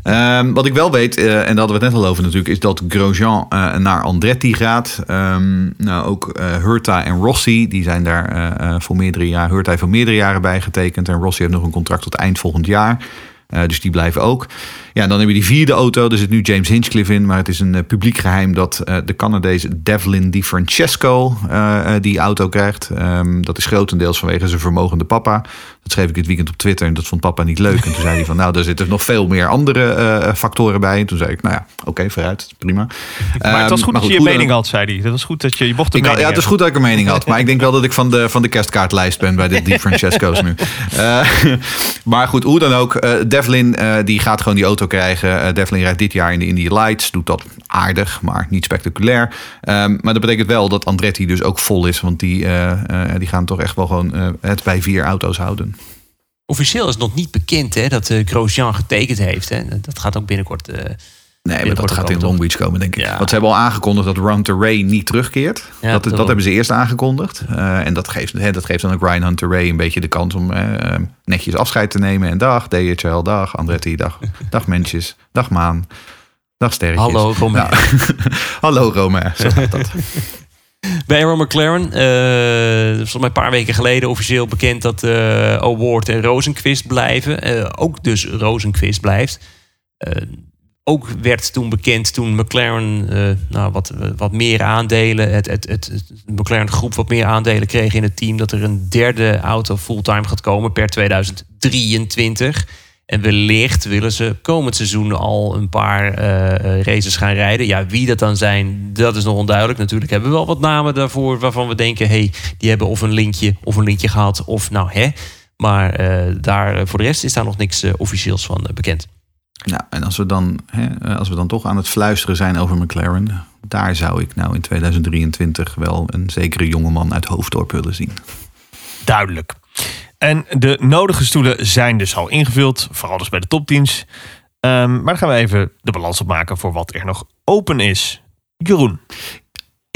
Speaker 6: Ehm, wat ik wel weet, eh, en daar hadden we het net al over natuurlijk, is dat Grosjean eh, naar Andretti gaat. Ehm, nou, ook eh Hurta en Rossi, die zijn daar voor meerdere jaren. Hurta heeft voor meerdere jaren bijgetekend. En Rossi heeft nog een contract tot eind volgend jaar. Eh, dus die blijven ook. Ja, dan heb je die vierde auto. Er zit nu James Hinchcliffe in. Maar het is een eh, publiek geheim dat eh, de Canadees Devlin Di Francesco die auto krijgt. Ehm, dat is grotendeels vanwege zijn vermogende papa. Dat schreef ik dit weekend op Twitter en dat vond papa niet leuk. En toen zei hij van, [LAUGHS] nou, daar zitten nog veel meer andere factoren bij. En toen zei ik, nou ja, oké, vooruit, prima. [LAUGHS]
Speaker 1: Maar het was
Speaker 6: Ehm,
Speaker 1: goed dat je je mening had, zei hij. Het was goed dat je je mocht
Speaker 6: Ik had, ja, het is goed dat ik een mening had. Maar ik denk wel dat ik van de, van de kerstkaartlijst ben bij de [LAUGHS] Di Francesco's nu. Maar goed, hoe dan ook. eh, Devlin eh, die gaat gewoon die auto krijgen. Eh, Devlin rijdt dit jaar in de Indy Lights. Doet dat aardig, maar niet spectaculair. Ehm, maar dat betekent wel dat Andretti dus ook vol is. Want die, eh, die gaan toch echt wel gewoon het bij vier auto's houden.
Speaker 5: Officieel is nog niet bekend hè, dat uh, Grosjean getekend heeft. Hè. Dat gaat ook binnenkort. Eh,
Speaker 6: Nee, maar dat gaat in? Long Beach komen, denk ik.
Speaker 5: Ja.
Speaker 6: Want ze hebben al aangekondigd dat Ron Ray niet terugkeert.
Speaker 5: Ja,
Speaker 6: dat, dat hebben ze eerst aangekondigd. Eh, en dat geeft, hè, dat geeft dan ook Ryan Hunter Ray een beetje de kans om eh, netjes afscheid te nemen. En dag, DHL, dag, Andretti, dag, [LAUGHS] dag mensjes, dag maan, dag sterretjes.
Speaker 5: Hallo, Romain.
Speaker 6: Ja. [LAUGHS] Hallo Rome, zo gaat dat. [LAUGHS]
Speaker 5: Bij Aaron McLaren, eh volgens mij een paar weken geleden officieel bekend dat eh Award en Rosenquist blijven. Eh, ook dus Rosenquist blijft. Ook werd toen bekend toen McLaren eh, nou, wat, wat meer aandelen, het, het, het, McLaren groep wat meer aandelen kreeg in het team, dat er een derde auto fulltime gaat komen per 2023. En wellicht willen ze komend seizoen al een paar eh, eh, races gaan rijden. Ja, wie dat dan zijn, dat is nog onduidelijk. Natuurlijk hebben we wel wat namen daarvoor waarvan we denken... hey, die hebben of een linkje of een linkje gehad of nou hè. Maar daar, voor de rest is daar nog niks officieels van bekend.
Speaker 6: Nou, en als we, dan, hè, eh, als we dan toch aan het fluisteren zijn over McLaren... daar zou ik nou in 2023 wel een zekere jongeman uit Hoofddorp willen zien.
Speaker 1: Duidelijk. En de nodige stoelen zijn dus al ingevuld. Vooral dus bij de topteams. Ehm, maar dan gaan we even de balans opmaken voor wat er nog open is. Jeroen.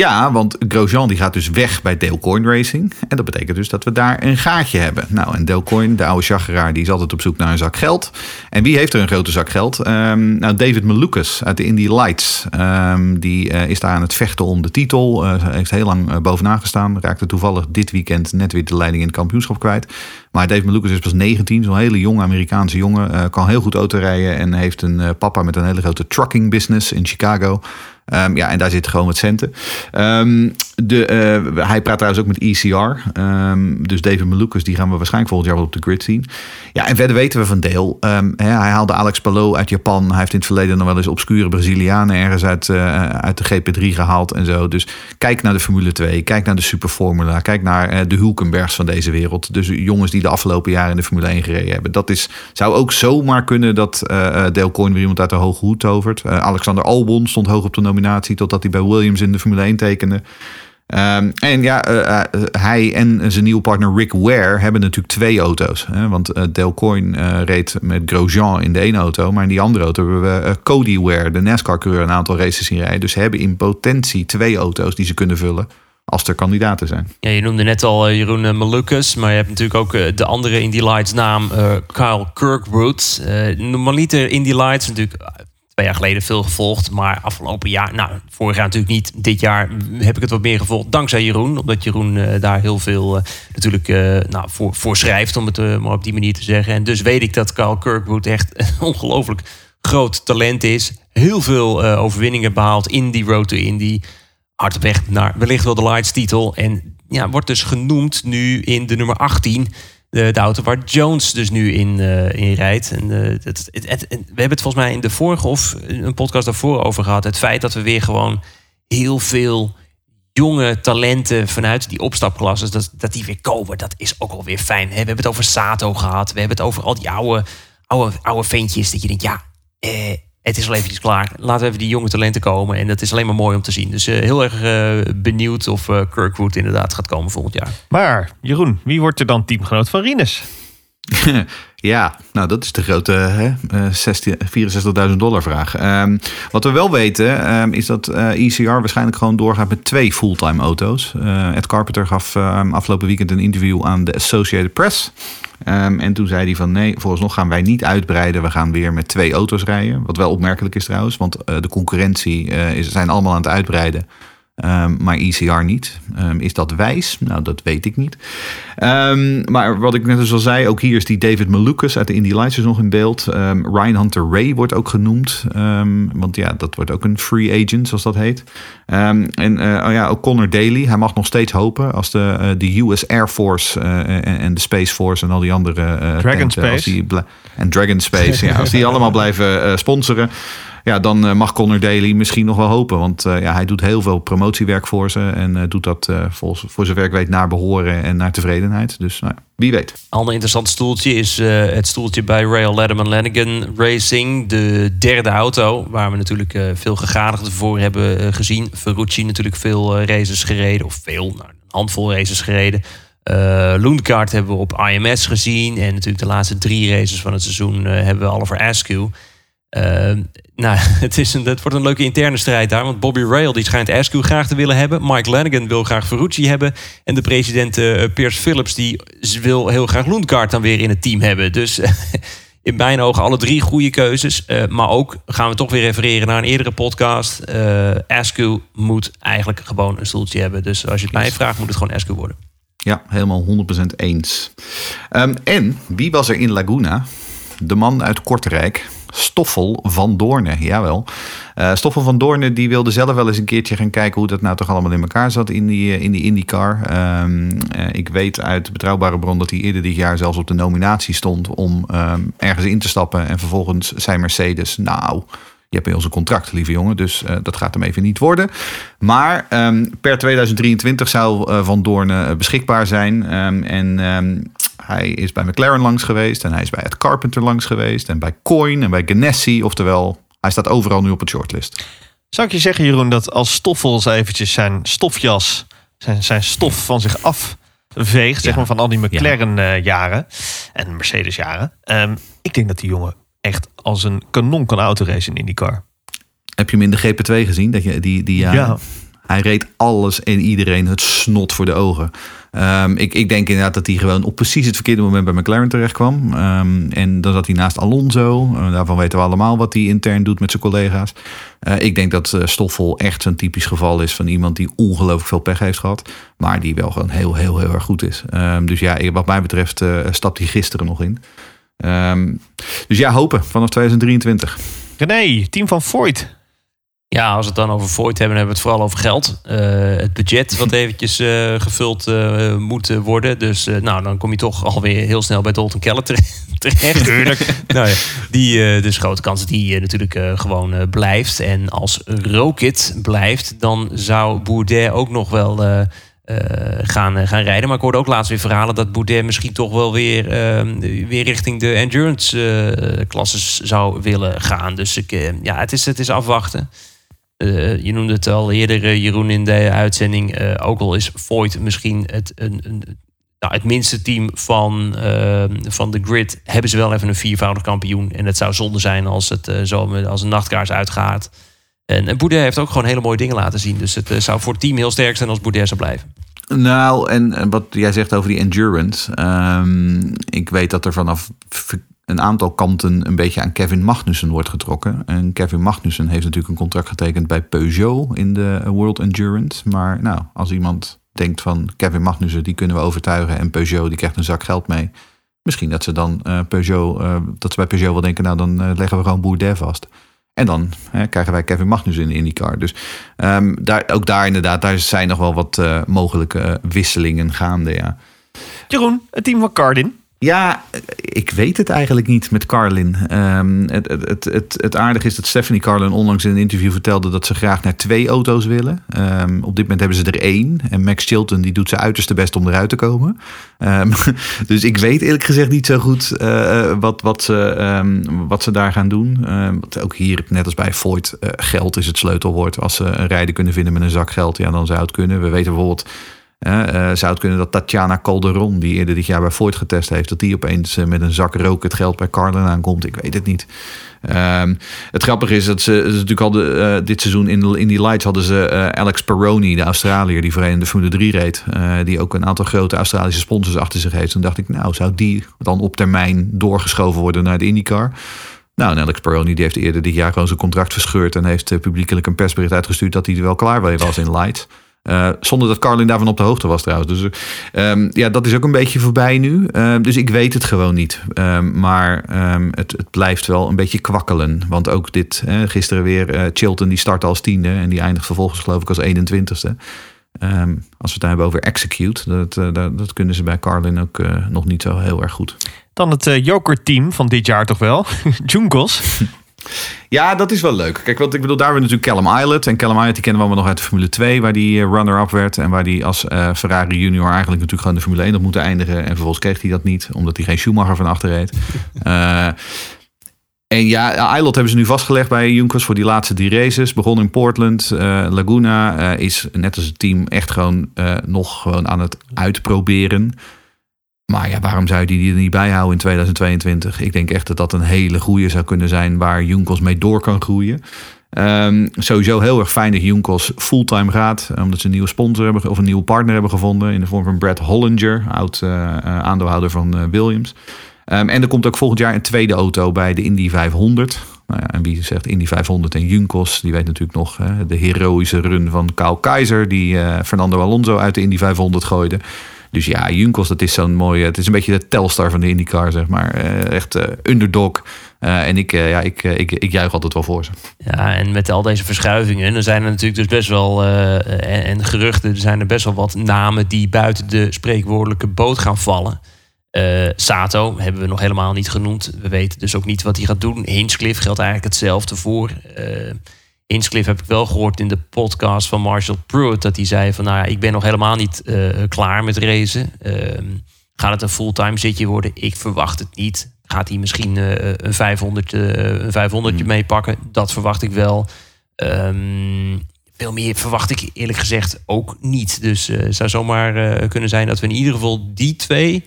Speaker 6: Ja, want Grosjean die gaat dus weg bij Dale Coyne Racing. En dat betekent dus dat we daar een gaatje hebben. Nou, en Dale Coyne, de oude chageraar, die is altijd op zoek naar een zak geld. En wie heeft er een grote zak geld? Ehm, nou, David Malukas uit de Indy Lights. Ehm, die eh, is daar aan het vechten om de titel. Eh, heeft heel lang eh, bovenaan gestaan. Raakte toevallig dit weekend net weer de leiding in het kampioenschap kwijt. Maar David Malukas is pas 19, zo'n hele jonge Amerikaanse jongen. kan heel goed autorijden en heeft een papa met een hele grote trucking business in Chicago. Ehm, ja, en daar zit gewoon wat centen. Ehm, de, eh, hij praat trouwens ook met ECR. Ehm, dus David Malukas, die gaan we waarschijnlijk volgend jaar wel op de grid zien. Ja, en verder weten we van hè, hij haalde Alex Palou uit Japan. Hij heeft in het verleden nog wel eens obscure Brazilianen ergens uit, eh, uit de GP3 gehaald en zo. Dus kijk naar de Formule 2. Kijk naar de Superformula. Kijk naar eh, de Hulkenbergs van deze wereld. Dus jongens die de afgelopen jaren in de Formule 1 gereden hebben. Dat is, zou ook zomaar kunnen dat Dale Coyne weer iemand uit de hoge hoed tovert. Alexander Albon stond hoog op de nominatie totdat hij bij Williams in de Formule 1 tekende. Ehm, en ja, eh, eh, hij en zijn nieuwe partner Rick Ware hebben natuurlijk twee auto's. Hè? Want Coyne eh, reed met Grosjean in de ene auto. Maar in die andere auto hebben we Cody Ware, de NASCAR-coureur, een aantal races zien rijden. Dus hebben in potentie twee auto's die ze kunnen vullen als er kandidaten zijn.
Speaker 5: Ja, je noemde net al Jeroen uh, Malukas, maar je hebt natuurlijk ook de andere Indy Lights naam, eh, Kyle Kirkwood. Uh, normaliter Indy Lights natuurlijk twee jaar geleden veel gevolgd, maar afgelopen jaar, nou vorig jaar natuurlijk niet, dit jaar heb ik het wat meer gevolgd dankzij Jeroen, omdat Jeroen uh, daar heel veel uh, natuurlijk uh, nou, voor, schrijft, om het maar op die manier te zeggen. En dus weet ik dat Kyle Kirkwood echt een [LAUGHS] ongelooflijk groot talent is, heel veel overwinningen behaald in die Road to Indy hard weg naar wellicht wel de Lights titel. En ja, wordt dus genoemd nu in de nummer 18. De, auto waar Jones dus nu in, uh, in rijdt. En, uh, het, we hebben het volgens mij in de vorige of een podcast daarvoor over gehad. Het feit dat we weer gewoon heel veel jonge talenten vanuit die opstapklasses, dat, dat die weer komen, dat is ook alweer fijn. We hebben het over Sato gehad. We hebben het over al die oude, oude, oude ventjes. Dat je denkt, ja, eh, het is al eventjes klaar. Laten we even die jonge talenten komen. En dat is alleen maar mooi om te zien. Dus uh, heel erg uh, benieuwd of uh, Kirkwood inderdaad gaat komen volgend jaar.
Speaker 1: Maar Jeroen, wie wordt er dan teamgenoot van Rinus? [LAUGHS]
Speaker 6: ja, nou dat is de grote uh, 64.000 dollar vraag. Um, wat we wel weten um, is dat uh, ECR waarschijnlijk gewoon doorgaat met twee fulltime auto's. Uh, Ed Carpenter gaf um, afgelopen weekend een interview aan de Associated Press. En toen zei hij van nee, vooralsnog gaan wij niet uitbreiden. We gaan weer met twee auto's rijden. Wat wel opmerkelijk is trouwens, want de concurrentie is, zijn allemaal aan het uitbreiden. Ehm, maar ECR niet. Ehm, is dat wijs? Nou, dat weet ik niet. Ehm, maar wat ik net dus al zei, ook hier is die David Malukas uit de Indy Lights is nog in beeld. Ryan Hunter Ray wordt ook genoemd. Want ja, dat wordt ook een free agent, zoals dat heet. En eh, oh ja, ook Connor Daly. Hij mag nog steeds hopen als de, eh, de US Air Force eh, en, en de Space Force en al die andere
Speaker 1: Dragon
Speaker 6: tenten,
Speaker 1: Space.
Speaker 6: die en Dragon Space, ja, als die [LAUGHS] allemaal blijven sponsoren. Ja, dan eh, mag Connor Daly misschien nog wel hopen. Want eh, ja, hij doet heel veel promotiewerk voor ze. En eh, doet dat volgens, voor zover ik weet naar behoren en naar tevredenheid. Dus nou, wie weet.
Speaker 5: Ander interessant stoeltje is het stoeltje bij Rail Letterman Lanigan Racing. De derde auto, waar we natuurlijk veel gegadigden voor hebben gezien. Ferrucci natuurlijk veel races gereden. Of veel, nou, een handvol races gereden. Lundgaard hebben we op IMS gezien. En natuurlijk de laatste drie races van het seizoen hebben we Oliver Askew. Eh, nou, [LAUGHS] het, is een, het wordt een leuke interne strijd daar. Want Bobby Rail die schijnt Askew graag te willen hebben. Mike Lanigan wil graag Ferrucci hebben. En de president eh Pierce Phillips die wil heel graag Lundgaard dan weer in het team hebben. Dus [LAUGHS] in mijn ogen alle drie goede keuzes. Eh, maar ook gaan we toch weer refereren naar een eerdere podcast. Eh Askew moet eigenlijk gewoon een stoeltje hebben. Dus als je het mij vraagt moet het gewoon Askew worden.
Speaker 6: Ja, helemaal 100% eens. Ehm, en wie was er in Laguna? De man uit Kortrijk, Stoffel van Doorne. Jawel. Eh Stoffel van Doorne die wilde zelf wel eens een keertje gaan kijken hoe dat nou toch allemaal in elkaar zat in die, eh, in die IndyCar. Ehm, eh, ik weet uit betrouwbare bron dat hij eerder dit jaar zelfs op de nominatie stond om ehm, ergens in te stappen. En vervolgens zei Mercedes, nou, je hebt bij ons een contract, lieve jongen, dus dat gaat hem even niet worden. Maar ehm, per 2023 zou Van Doorne beschikbaar zijn. En hij is bij McLaren langs geweest en hij is bij Ed Carpenter langs geweest en bij Coin en bij Ganassi. Oftewel, hij staat overal nu op het shortlist.
Speaker 1: Zou ik je zeggen, Jeroen, dat als Stoffel eens eventjes zijn stofjas, zijn, zijn stof van zich afveegt, zeg
Speaker 5: Ja.
Speaker 1: maar van al die McLaren-jaren en Mercedes-jaren. ehm, ik denk dat die jongen echt als een kanon kan autoracen in IndyCar.
Speaker 6: Heb je hem in de GP2 gezien? Dat je, die, die,
Speaker 1: Ja.
Speaker 6: Hij reed alles en iedereen het snot voor de ogen. Ehm, ik, ik denk inderdaad dat hij gewoon op precies het verkeerde moment bij McLaren terecht kwam. Ehm, en dan zat hij naast Alonso. Eh, daarvan weten we allemaal wat hij intern doet met zijn collega's. Eh, ik denk dat eh, Stoffel echt zo'n typisch geval is van iemand die ongelooflijk veel pech heeft gehad. Maar die wel gewoon heel, heel, heel erg goed is. Ehm, dus ja, wat mij betreft stapt hij gisteren nog in. Dus ja, hopen vanaf 2023.
Speaker 1: René, team van Voigt.
Speaker 5: Ja, als we het dan over Voigt hebben, hebben we het vooral over geld. Eh, het budget wat [LAUGHS] eventjes eh, gevuld eh, moet worden. Dus nou, dan kom je toch alweer heel snel bij Dalton Keller tere- [LAUGHS] terecht. Tuurlijk. [LAUGHS] nou ja, die, dus grote kans dat die natuurlijk gewoon blijft. En als Rocket blijft, dan zou Bourdet ook nog wel gaan, gaan rijden. Maar ik hoorde ook laatst weer verhalen dat Boudet misschien toch wel weer, eh, weer richting de endurance-klasses zou willen gaan. Dus ik, ja, het is, het is afwachten. Eh, je noemde het al eerder, eh, Jeroen, in de uitzending. Eh, ook al is Voigt misschien het, een, een, nou, het minste team van, eh, van de grid... hebben ze wel even een viervoudig kampioen. En het zou zonde zijn als het zo als een nachtkaars uitgaat. En, en heeft ook gewoon hele mooie dingen laten zien. Dus het zou voor het team heel sterk zijn als Boudet zou blijven.
Speaker 6: Nou, en wat jij zegt over die endurance. ehm, ik weet dat er vanaf een aantal kanten een beetje aan Kevin Magnussen wordt getrokken. En Kevin Magnussen heeft natuurlijk een contract getekend bij Peugeot in de World Endurance. Maar nou, als iemand denkt van Kevin Magnussen, die kunnen we overtuigen. En Peugeot, die krijgt een zak geld mee. Misschien dat ze dan eh, Peugeot, eh, dat ze bij Peugeot wel denken, nou dan eh, leggen we gewoon Bourdet vast. En dan hè, krijgen wij Kevin Magnussen in de IndyCar. Dus ehm, daar, ook daar inderdaad, daar zijn nog wel wat mogelijke wisselingen gaande, ja.
Speaker 1: Jeroen, het team van Cardin.
Speaker 6: Ja, ik weet het eigenlijk niet met Carlin. Ehm, het, het, het, het, aardige is dat Stephanie Carlin onlangs in een interview vertelde dat ze graag naar twee auto's willen. Ehm, op dit moment hebben ze er één. En Max Chilton die doet zijn uiterste best om eruit te komen. Ehm, [LAUGHS] dus ik weet eerlijk gezegd niet zo goed eh, wat, wat, ze, wat ze daar gaan doen. Want ook hier, net als bij Voigt, eh, geld is het sleutelwoord. Als ze een rijder kunnen vinden met een zak geld, ja, dan zou het kunnen. We weten bijvoorbeeld Eh, zou het kunnen dat Tatjana Calderon, die eerder dit jaar bij Ford getest heeft, dat die opeens eh, met een zak rook het geld bij Carlin aankomt? Ik weet het niet. Ehm, het grappige is dat ze, natuurlijk al de, eh, dit seizoen in, in die lights hadden ze Alex Peroni, de Australiër, die voorheen in de Formule 3 reed, die ook een aantal grote Australische sponsors achter zich heeft. Toen dacht ik, nou, zou die dan op termijn doorgeschoven worden naar de IndyCar? Nou, en Alex Peroni die heeft eerder dit jaar gewoon zijn contract verscheurd... en heeft publiekelijk een persbericht uitgestuurd... dat hij er wel klaar was in Light. Eh, zonder dat Carlin daarvan op de hoogte was trouwens. Dus eh, ehm, ja, dat is ook een beetje voorbij nu. Ehm, dus ik weet het gewoon niet. Ehm, maar het, het blijft wel een beetje kwakkelen. Want ook dit, gisteren weer, eh, Chilton die start als tiende... en die eindigt vervolgens geloof ik als 21ste. Ehm, als we het hebben over execute... dat, eh, dat, dat kunnen ze bij Carlin ook nog niet zo heel erg goed.
Speaker 1: Dan het eh, Joker-team van dit jaar toch wel. [LAUGHS] Junkos.
Speaker 6: Ja, dat is wel leuk. Kijk, want ik bedoel, daar hebben we natuurlijk Callum Islet. En Callum Islet die kennen we allemaal nog uit de Formule 2, waar die eh, runner-up werd. En waar die als eh, Ferrari junior eigenlijk natuurlijk gewoon de Formule 1 had moeten eindigen. En vervolgens kreeg hij dat niet, omdat hij geen Schumacher van achter reed. [LAUGHS] Eh, en ja, Islet hebben ze nu vastgelegd bij Junkers voor die laatste drie races. Begon in Portland. Laguna is net als het team echt gewoon nog gewoon aan het uitproberen. Maar ja, waarom zou je die er niet bijhouden in 2022? Ik denk echt dat dat een hele goede zou kunnen zijn waar Junkos mee door kan groeien. Ehm, sowieso heel erg fijn dat Junkos fulltime gaat. Omdat ze een nieuwe sponsor hebben of een nieuwe partner hebben gevonden. In de vorm van Brad Hollinger, oud eh, eh, aandeelhouder van eh, Williams. Ehm, en er komt ook volgend jaar een tweede auto bij de Indy 500. Nou ja, en wie zegt Indy 500 en Junkos, die weet natuurlijk nog de heroïsche run van Kyle Keizer, die eh, Fernando Alonso uit de Indy 500 gooide. Dus ja, Junkos, dat is zo'n mooie. Het is een beetje de telstar van de IndyCar, zeg maar. Eh, echt eh, underdog. Eh, en ik, eh, ja, ik, ik, ik juich altijd wel voor ze.
Speaker 5: Ja, en met al deze verschuivingen, dan zijn er natuurlijk dus best wel, en, en geruchten, er zijn er best wel wat namen die buiten de spreekwoordelijke boot gaan vallen. Sato hebben we nog helemaal niet genoemd. We weten dus ook niet wat hij gaat doen. Hinchcliffe geldt eigenlijk hetzelfde voor. Hinchcliffe heb ik wel gehoord in de podcast van Marshall Pruitt... dat hij zei van, nou ja, ik ben nog helemaal niet eh, klaar met racen. Ehm, gaat het een fulltime zitje worden? Ik verwacht het niet. Gaat hij misschien eh, een 500, eh, een 500 meepakken? Dat verwacht ik wel. Ehm, veel meer verwacht ik eerlijk gezegd ook niet. Dus het zou zomaar kunnen zijn dat we in ieder geval die twee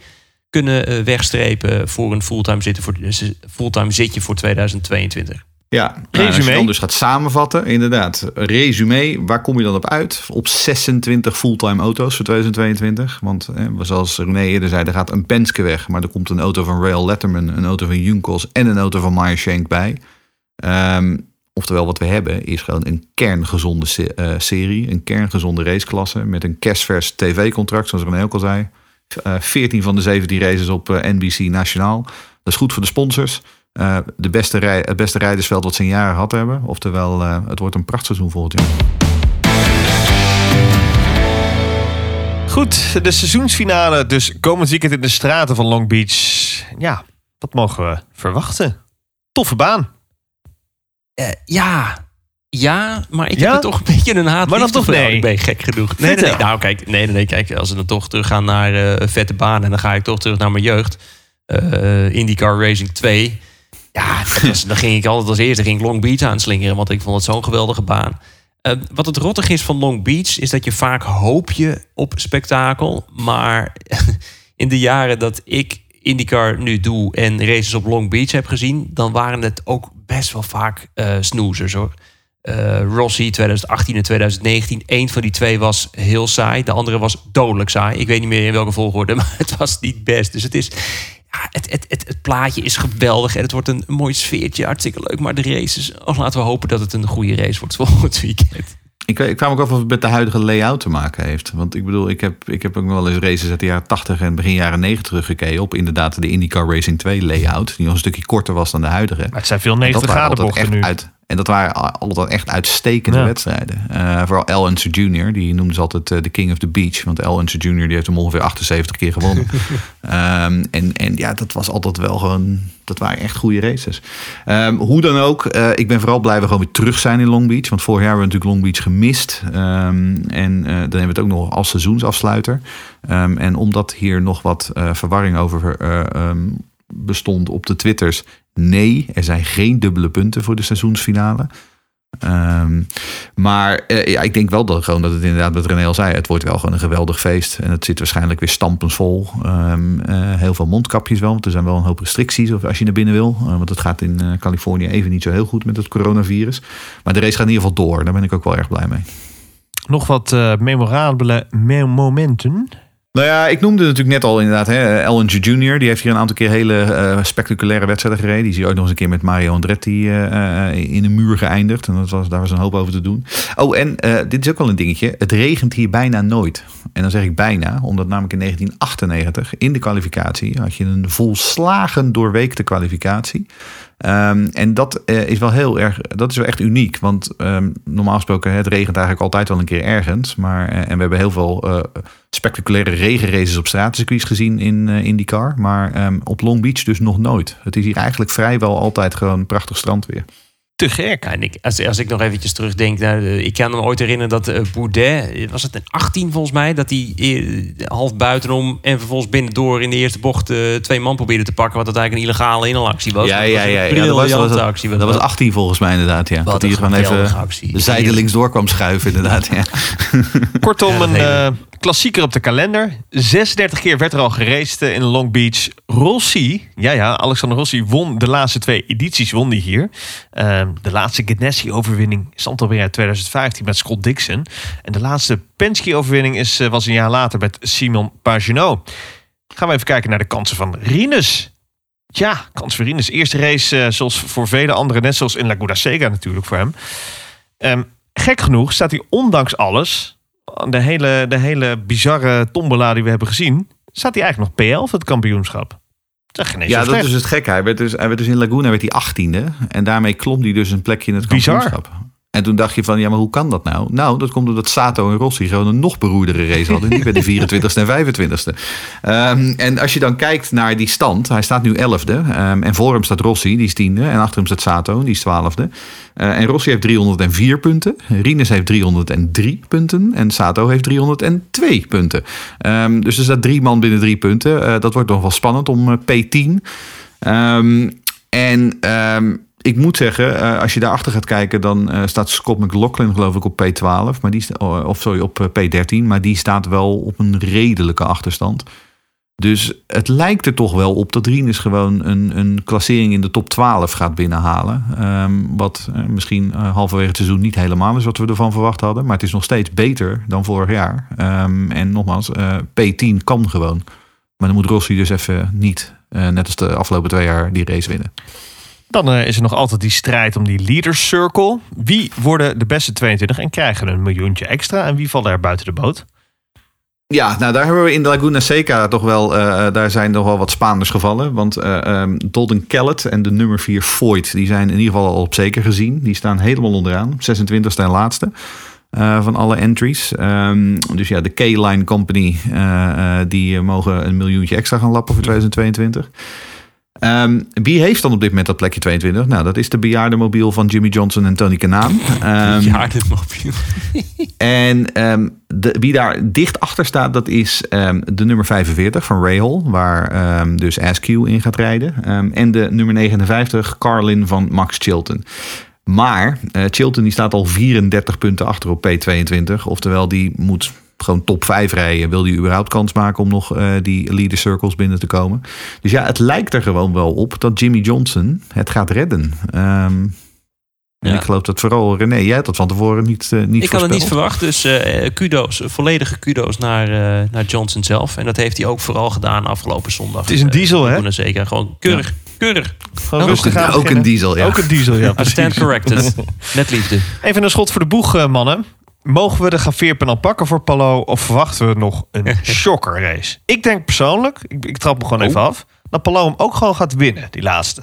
Speaker 5: kunnen wegstrepen voor een fulltime, zitten voor, eh, fulltime zitje voor 2022.
Speaker 6: Ja, nou, als je dan dus gaat samenvatten, inderdaad. Resume, waar kom je dan op uit? Op 26 fulltime auto's voor 2022. Want zoals René eerder zei, er gaat een Penske weg. Maar er komt een auto van Rail Letterman, een auto van Junkos en een auto van Meyer Shank bij. Ehm, oftewel, wat we hebben is gewoon een kerngezonde se- eh, serie. Een kerngezonde raceklasse met een kerstvers tv-contract, zoals René ook al zei. Eh 14 van de 17 races op eh, NBC Nationaal. Dat is goed voor de sponsors. Eh, de beste rij, het beste rijdersveld wat ze in jaren gehad hebben. Oftewel, eh, het wordt een prachtseizoen volgend jaar.
Speaker 1: Goed, de seizoensfinale dus komend weekend in de straten van Long Beach. Ja, wat mogen we verwachten? Toffe baan.
Speaker 5: Eh, ja. Ja, maar ik
Speaker 1: Ja?
Speaker 5: heb er toch een beetje een haat.
Speaker 1: Maar dan toch nee?
Speaker 5: Ik ben gek genoeg. Nee, nee, nee. Nou, kijk, nee, nee, nee, kijk, als we dan toch teruggaan naar eh, een vette baan... en dan ga ik toch terug naar mijn jeugd. Eh, IndyCar Racing 2. Ja, was, dan ging ik altijd als eerste ging ik Long Beach aanslingeren... want ik vond het zo'n geweldige baan. Eh, wat het rottig is van Long Beach... is dat je vaak hoop je op spektakel. Maar [LAUGHS] in de jaren dat ik IndyCar nu doe... en races op Long Beach heb gezien... dan waren het ook best wel vaak eh snoezers, hoor. Eh, Rossi 2018 en 2019. Eén van die twee was heel saai. De andere was dodelijk saai. Ik weet niet meer in welke volgorde, [LAUGHS] maar het was niet best. Dus het is. Ja, het, het, het, het plaatje is geweldig en het wordt een, mooi sfeertje. Hartstikke leuk. Maar de races, oh, laten we hopen dat het een goede race wordt volgend weekend.
Speaker 6: Ik, ik vraag me ook af of het met de huidige layout te maken heeft. Want ik bedoel, ik heb, ik heb ook nog wel eens races uit de jaren 80 en begin jaren 90 teruggekeken. Op inderdaad de IndyCar Racing 2 layout. Die nog een stukje korter was dan de huidige.
Speaker 1: Maar het zijn veel
Speaker 6: En
Speaker 1: 90
Speaker 6: dat waren
Speaker 1: graden bochten nu.
Speaker 6: Uit, en dat waren altijd echt uitstekende
Speaker 1: Ja.
Speaker 6: wedstrijden. Eh, vooral Al Unser Jr., die noemden ze altijd eh, de King of the Beach. Want Al Unser Jr. die heeft hem ongeveer 78 keer gewonnen. [LAUGHS] Ehm, en, en ja, dat was altijd wel gewoon... Dat waren echt goede races. Ehm, hoe dan ook, eh, ik ben vooral blij we gewoon weer terug zijn in Long Beach. Want vorig jaar hebben we natuurlijk Long Beach gemist. Ehm, en dan hebben we het ook nog als seizoensafsluiter. En omdat hier nog wat verwarring over bestond op de twitters... Nee, er zijn geen dubbele punten voor de seizoensfinale. Ehm, maar eh, ja, ik denk wel dat, gewoon dat het inderdaad, wat René al zei, het wordt wel gewoon een geweldig feest. En het zit waarschijnlijk weer stampensvol. Ehm, eh, heel veel mondkapjes wel, want er zijn wel een hoop restricties als je naar binnen wil. Eh, want het gaat in Californië even niet zo heel goed met het coronavirus. Maar de race gaat in ieder geval door. Daar ben ik ook wel erg blij mee.
Speaker 1: Nog wat memorabele me- momenten.
Speaker 6: Nou ja, ik noemde natuurlijk net al inderdaad. Hè, Ellinger Jr. Die heeft hier een aantal keer hele eh, spectaculaire wedstrijden gereden. Die is hier ook nog eens een keer met Mario Andretti eh, eh, in een muur geëindigd. En dat was, daar was een hoop over te doen. Oh, en dit is ook wel een dingetje. Het regent hier bijna nooit. En dan zeg ik bijna, omdat namelijk in 1998 in de kwalificatie had je een volslagen doorweekte kwalificatie. Ehm, en dat eh, is wel heel erg, dat is wel echt uniek. Want ehm, normaal gesproken, het regent eigenlijk altijd wel een keer ergens. Maar, eh, en we hebben heel veel eh, spectaculaire regenraces op stratencircuits gezien in eh IndyCar. Maar ehm, op Long Beach dus nog nooit. Het is hier eigenlijk vrijwel altijd gewoon prachtig strandweer.
Speaker 1: Te gek.
Speaker 5: Ja, en ik, als, als ik nog eventjes terugdenk, nou, eh, ik kan me ooit herinneren dat eh, Boudet, eh, was het een 18 volgens mij, dat hij half buitenom en vervolgens binnendoor in de eerste bocht eh, twee man probeerde te pakken, wat dat eigenlijk een illegale inhaalactie was.
Speaker 6: Ja,
Speaker 5: Dat
Speaker 6: ja, ja. ja dat was,
Speaker 5: briljante
Speaker 6: dat was,
Speaker 5: actie.
Speaker 6: dat was 18 volgens mij inderdaad. Ja.
Speaker 5: Wat
Speaker 6: Dat hij gewoon even
Speaker 5: actie.
Speaker 6: zijdelings door kwam schuiven inderdaad. Ja.
Speaker 1: Kortom,
Speaker 5: Ja,
Speaker 1: een eh, klassieker op de kalender. 36 keer werd er al geraced in Long Beach. Rossi, ja ja, Alexander Rossi won de laatste twee edities, won die hier. Ehm, de laatste Ganassi-overwinning stamt alweer uit 2015 met Scott Dixon. En de laatste Penske-overwinning is, eh, was een jaar later met Simon Pagenaud. Gaan we even kijken naar de kansen van Rinus. Ja, kans voor Rinus. Eerste race, eh, zoals voor vele anderen, net zoals in Laguna Seca natuurlijk voor hem. Ehm, gek genoeg staat hij ondanks alles, de hele, de hele bizarre tombola die we hebben gezien, staat hij eigenlijk nog P11 het kampioenschap. Dat
Speaker 6: Ja, dat is het gekke. Hij werd dus, hij werd dus in Laguna werd hij 18e. En daarmee klom hij dus een plekje in het
Speaker 1: Bizar.
Speaker 6: En toen dacht je van, ja, maar hoe kan dat nou? Nou, dat komt omdat Sato en Rossi gewoon een nog beroerdere race hadden. Die bij de 24ste en 25ste. Ehm, en als je dan kijkt naar die stand. Hij staat nu 11e. Ehm, en voor hem staat Rossi, die is 10e. En achter hem staat Sato, die is 12e. Eh, en Rossi heeft 304 punten. Rinus heeft 303 punten. En Sato heeft 302 punten. Ehm, dus er staat drie man binnen drie punten. Eh, dat wordt nog wel spannend om eh, P10. Ehm, en ik moet zeggen, eh, als je daarachter gaat kijken, dan eh, staat Scott McLaughlin geloof ik op P12. Maar die, of sorry, op eh, P13. Maar die staat wel op een redelijke achterstand. Dus het lijkt er toch wel op dat Rinus gewoon een, een klassering in de top 12 gaat binnenhalen. Ehm, wat misschien halverwege het seizoen niet helemaal is wat we ervan verwacht hadden. Maar het is nog steeds beter dan vorig jaar. Ehm, en nogmaals, eh, P10 kan gewoon. Maar dan moet Rossi dus even niet, net als de afgelopen twee jaar, die race winnen.
Speaker 1: Dan eh, is er nog altijd die strijd om die Leaders Circle. Wie worden de beste 22 en krijgen een miljoentje extra? En wie vallen er buiten de boot?
Speaker 6: Ja, nou daar hebben we in de Laguna Seca toch wel, eh, daar zijn nog wel wat Spaanders gevallen. Want eh ehm, Dalton Kellett en de nummer 4 Voigt, die zijn in ieder geval al op zeker gezien. Die staan helemaal onderaan, 26e en laatste. eh, van alle entries. Ehm, dus ja, de K-Line Company, eh, eh, die eh, mogen een miljoentje extra gaan lappen voor 2022. Ehm, wie heeft dan op dit moment dat plekje 22? Nou, dat is de bejaardenmobiel van Jimmy Johnson en Tony Kanaan. [LAUGHS] Ehm,
Speaker 5: ja, dit mobiel. [LAUGHS]
Speaker 6: en ehm, de, wie daar dicht achter staat, dat is de nummer 45 van Rahal, waar dus Askew in gaat rijden. En de nummer 59, Carlin van Max Chilton. Maar eh, Chilton die staat al 34 punten achter op P22. Oftewel, die moet gewoon top 5 rijden. Wil die überhaupt kans maken om nog eh, die leader circles binnen te komen. Dus ja, het lijkt er gewoon wel op dat Jimmy Johnson het gaat redden. Ehm, en
Speaker 5: Ja.
Speaker 6: ik geloof dat vooral René, jij had dat van tevoren niet, eh niet
Speaker 5: Ik had het niet verwacht, dus eh, kudo's, volledige kudo's naar, eh, naar Johnson zelf. En dat heeft hij ook vooral gedaan afgelopen zondag.
Speaker 1: Het is een diesel, hè?
Speaker 5: Seca. Gewoon keurig, keurig.
Speaker 1: Gewoon
Speaker 5: Ook
Speaker 1: rustig
Speaker 6: een-
Speaker 1: aan
Speaker 6: ook een diesel, ja.
Speaker 1: Ook een diesel, ja.
Speaker 5: I stand
Speaker 1: precies.
Speaker 5: corrected. [LAUGHS] Met liefde.
Speaker 1: Even een schot voor de boeg, mannen. Mogen we de Gaveerpen al pakken voor Palo of verwachten we nog een [LAUGHS] shocker race? Ik denk persoonlijk, ik, ik trap me gewoon
Speaker 5: Oh.
Speaker 1: even af, dat Palo hem ook gewoon gaat winnen, die laatste.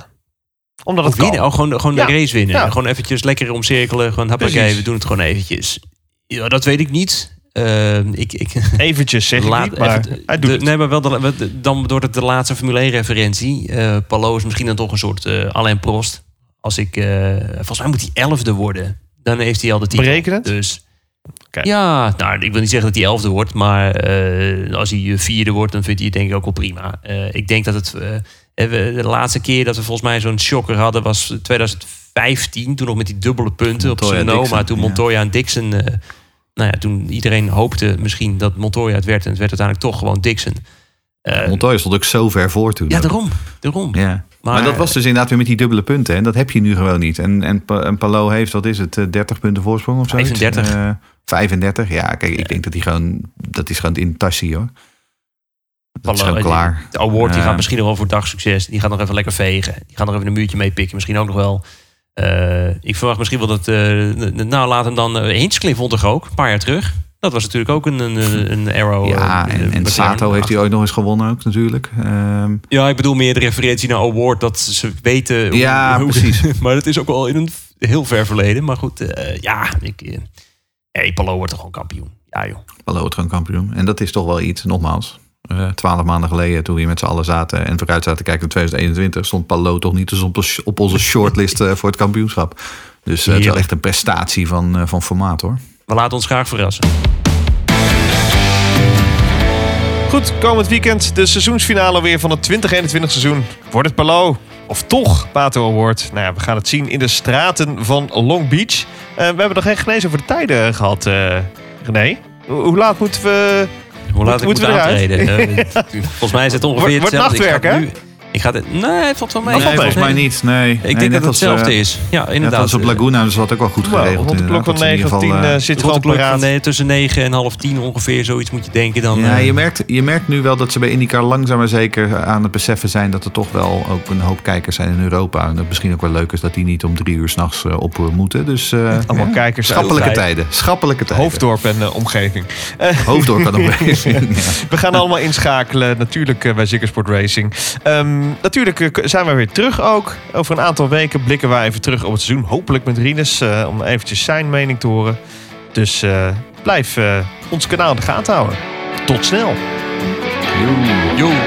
Speaker 1: Omdat het
Speaker 5: winnen,
Speaker 1: kan.
Speaker 5: oh, gewoon, gewoon
Speaker 1: Ja.
Speaker 5: de race winnen.
Speaker 1: Ja.
Speaker 5: Gewoon eventjes lekker omcirkelen. Gewoon,
Speaker 1: Precies.
Speaker 5: we doen het gewoon eventjes. Ja, dat weet ik niet. Eh, ik, ik, [LAUGHS]
Speaker 1: Eventjes zeg ik
Speaker 5: Laat
Speaker 1: niet, maar
Speaker 5: even-
Speaker 1: hij doet
Speaker 5: de-
Speaker 1: het.
Speaker 5: Nee, maar wel de, de- dan door het de laatste Formule 1 referentie. eh Palo is misschien dan toch een soort eh Alain Prost. Als ik, eh, volgens mij moet hij elfde worden. Dan heeft hij al de titel.
Speaker 1: Berekend?
Speaker 5: Dus Ja, nou, ik wil niet zeggen dat hij elfde wordt. Maar eh, als hij eh, vierde wordt, dan vindt hij het denk ik ook wel prima. Eh, ik denk dat het... de laatste keer dat we volgens mij zo'n shocker hadden was 2015. Toen nog met die dubbele punten op
Speaker 6: Montoya,
Speaker 5: Sonoma.
Speaker 6: Dixon,
Speaker 5: Toen
Speaker 6: ja.
Speaker 5: Montoya en Dixon... nou ja, toen iedereen hoopte misschien dat Montoya het werd. En het werd uiteindelijk toch gewoon Dixon.
Speaker 6: Montoya stond ook zo ver voor toen.
Speaker 5: ja, daarom. daarom.
Speaker 6: Ja. Maar,
Speaker 5: Maar-
Speaker 6: dat was dus inderdaad weer met die dubbele punten. En dat heb je nu gewoon niet. En, en, en Palo heeft, wat is het, eh, 30 punten voorsprong of zo?
Speaker 5: 35.
Speaker 6: 35, ja. Kijk, ik denk dat hij gewoon, dat is gewoon in tassie hoor. Dat is
Speaker 5: Vallen-
Speaker 6: ook klaar.
Speaker 5: De award die gaat misschien nog wel voor dagsucces. Die gaat nog even lekker vegen. Die gaat nog even een muurtje meepikken. Misschien ook nog wel. Eh, ik verwacht misschien wel dat... eh, n- nou, laat hem dan... eh Hinchcliffe won toch ook, een paar jaar terug. Dat was natuurlijk ook een, een, een- arrow.
Speaker 6: Ja,
Speaker 5: eh,
Speaker 6: en, en. Sato heeft hij ooit nog eens gewonnen ook natuurlijk. Ehm,
Speaker 5: Ja, ik bedoel meer de referentie naar award. Dat ze weten... hoe-
Speaker 6: Ja,
Speaker 5: hoe-
Speaker 6: precies. [LAUGHS]
Speaker 5: maar dat is ook wel in een heel ver verleden. Maar goed, eh, ja. Ik, eh, hey, Palo wordt toch gewoon kampioen. Ja, joh.
Speaker 6: Palou gewoon kampioen. En dat is toch wel iets, nogmaals. eh, Twaalf maanden geleden, toen we hier met z'n allen zaten en vooruit zaten te kijken naar 2021, stond Palou toch niet eens op, onze shortlist eh, voor het kampioenschap. Dus eh, het is wel echt een prestatie van, eh, van formaat hoor.
Speaker 5: We laten ons graag verrassen.
Speaker 1: Goed, komend weekend de seizoensfinale weer van het 2021 seizoen. Wordt het Palo of toch Pato Award? Nou ja, we gaan het zien in de straten van Long Beach. Eh, we hebben nog geen genezen over de tijden gehad, eh René. Hoe, hoe laat moeten we...
Speaker 5: Hoe laat
Speaker 1: moeten
Speaker 5: moet
Speaker 1: we eruit?
Speaker 5: aantreden? [LAUGHS] Volgens mij is het ongeveer
Speaker 1: Wordt- wordt
Speaker 5: hetzelfde.
Speaker 1: Nachtwerk, hè?
Speaker 5: Ik ga het... Nee, het valt wel mee.
Speaker 6: Nee, volgens mij niet. Nee.
Speaker 5: Ik
Speaker 6: Nee,
Speaker 5: denk
Speaker 6: net
Speaker 5: dat het hetzelfde
Speaker 6: eh,
Speaker 5: is. Ja,
Speaker 6: Net
Speaker 5: inderdaad.
Speaker 6: als op Laguna, dus dat ook wel goed geregeld.
Speaker 1: rond de klok van
Speaker 6: dat ze in
Speaker 1: 9 of
Speaker 6: ieder
Speaker 1: 10
Speaker 6: geval,
Speaker 1: eh,
Speaker 6: eh,
Speaker 1: zit gewoon paraat.
Speaker 5: nee, tussen 9 en half 10 ongeveer. Zoiets moet je denken dan.
Speaker 6: Ja,
Speaker 5: eh,
Speaker 6: je merkt, je merkt nu wel dat ze bij IndyCar langzaam maar zeker aan het beseffen zijn dat er toch wel ook een hoop kijkers zijn in Europa. En dat misschien ook wel leuk is dat die niet om drie uur s'nachts op eh, moeten. Dus eh,
Speaker 1: Allemaal
Speaker 6: ja,
Speaker 1: kijkers
Speaker 6: Schappelijke
Speaker 5: Tijd.
Speaker 6: tijden. Schappelijke tijden.
Speaker 1: Hoofddorp en eh, omgeving. Eh, [LAUGHS]
Speaker 6: Hoofddorp even. [LAUGHS] Ja.
Speaker 1: We gaan allemaal inschakelen, natuurlijk eh, bij Ziggersport Racing. Natuurlijk eh, zijn we weer terug ook. Over een aantal weken blikken wij even terug op het seizoen. Hopelijk met Rinus, eh, om eventjes zijn mening te horen. Dus eh, blijf ons kanaal in de gaten houden. Tot snel.
Speaker 4: Volg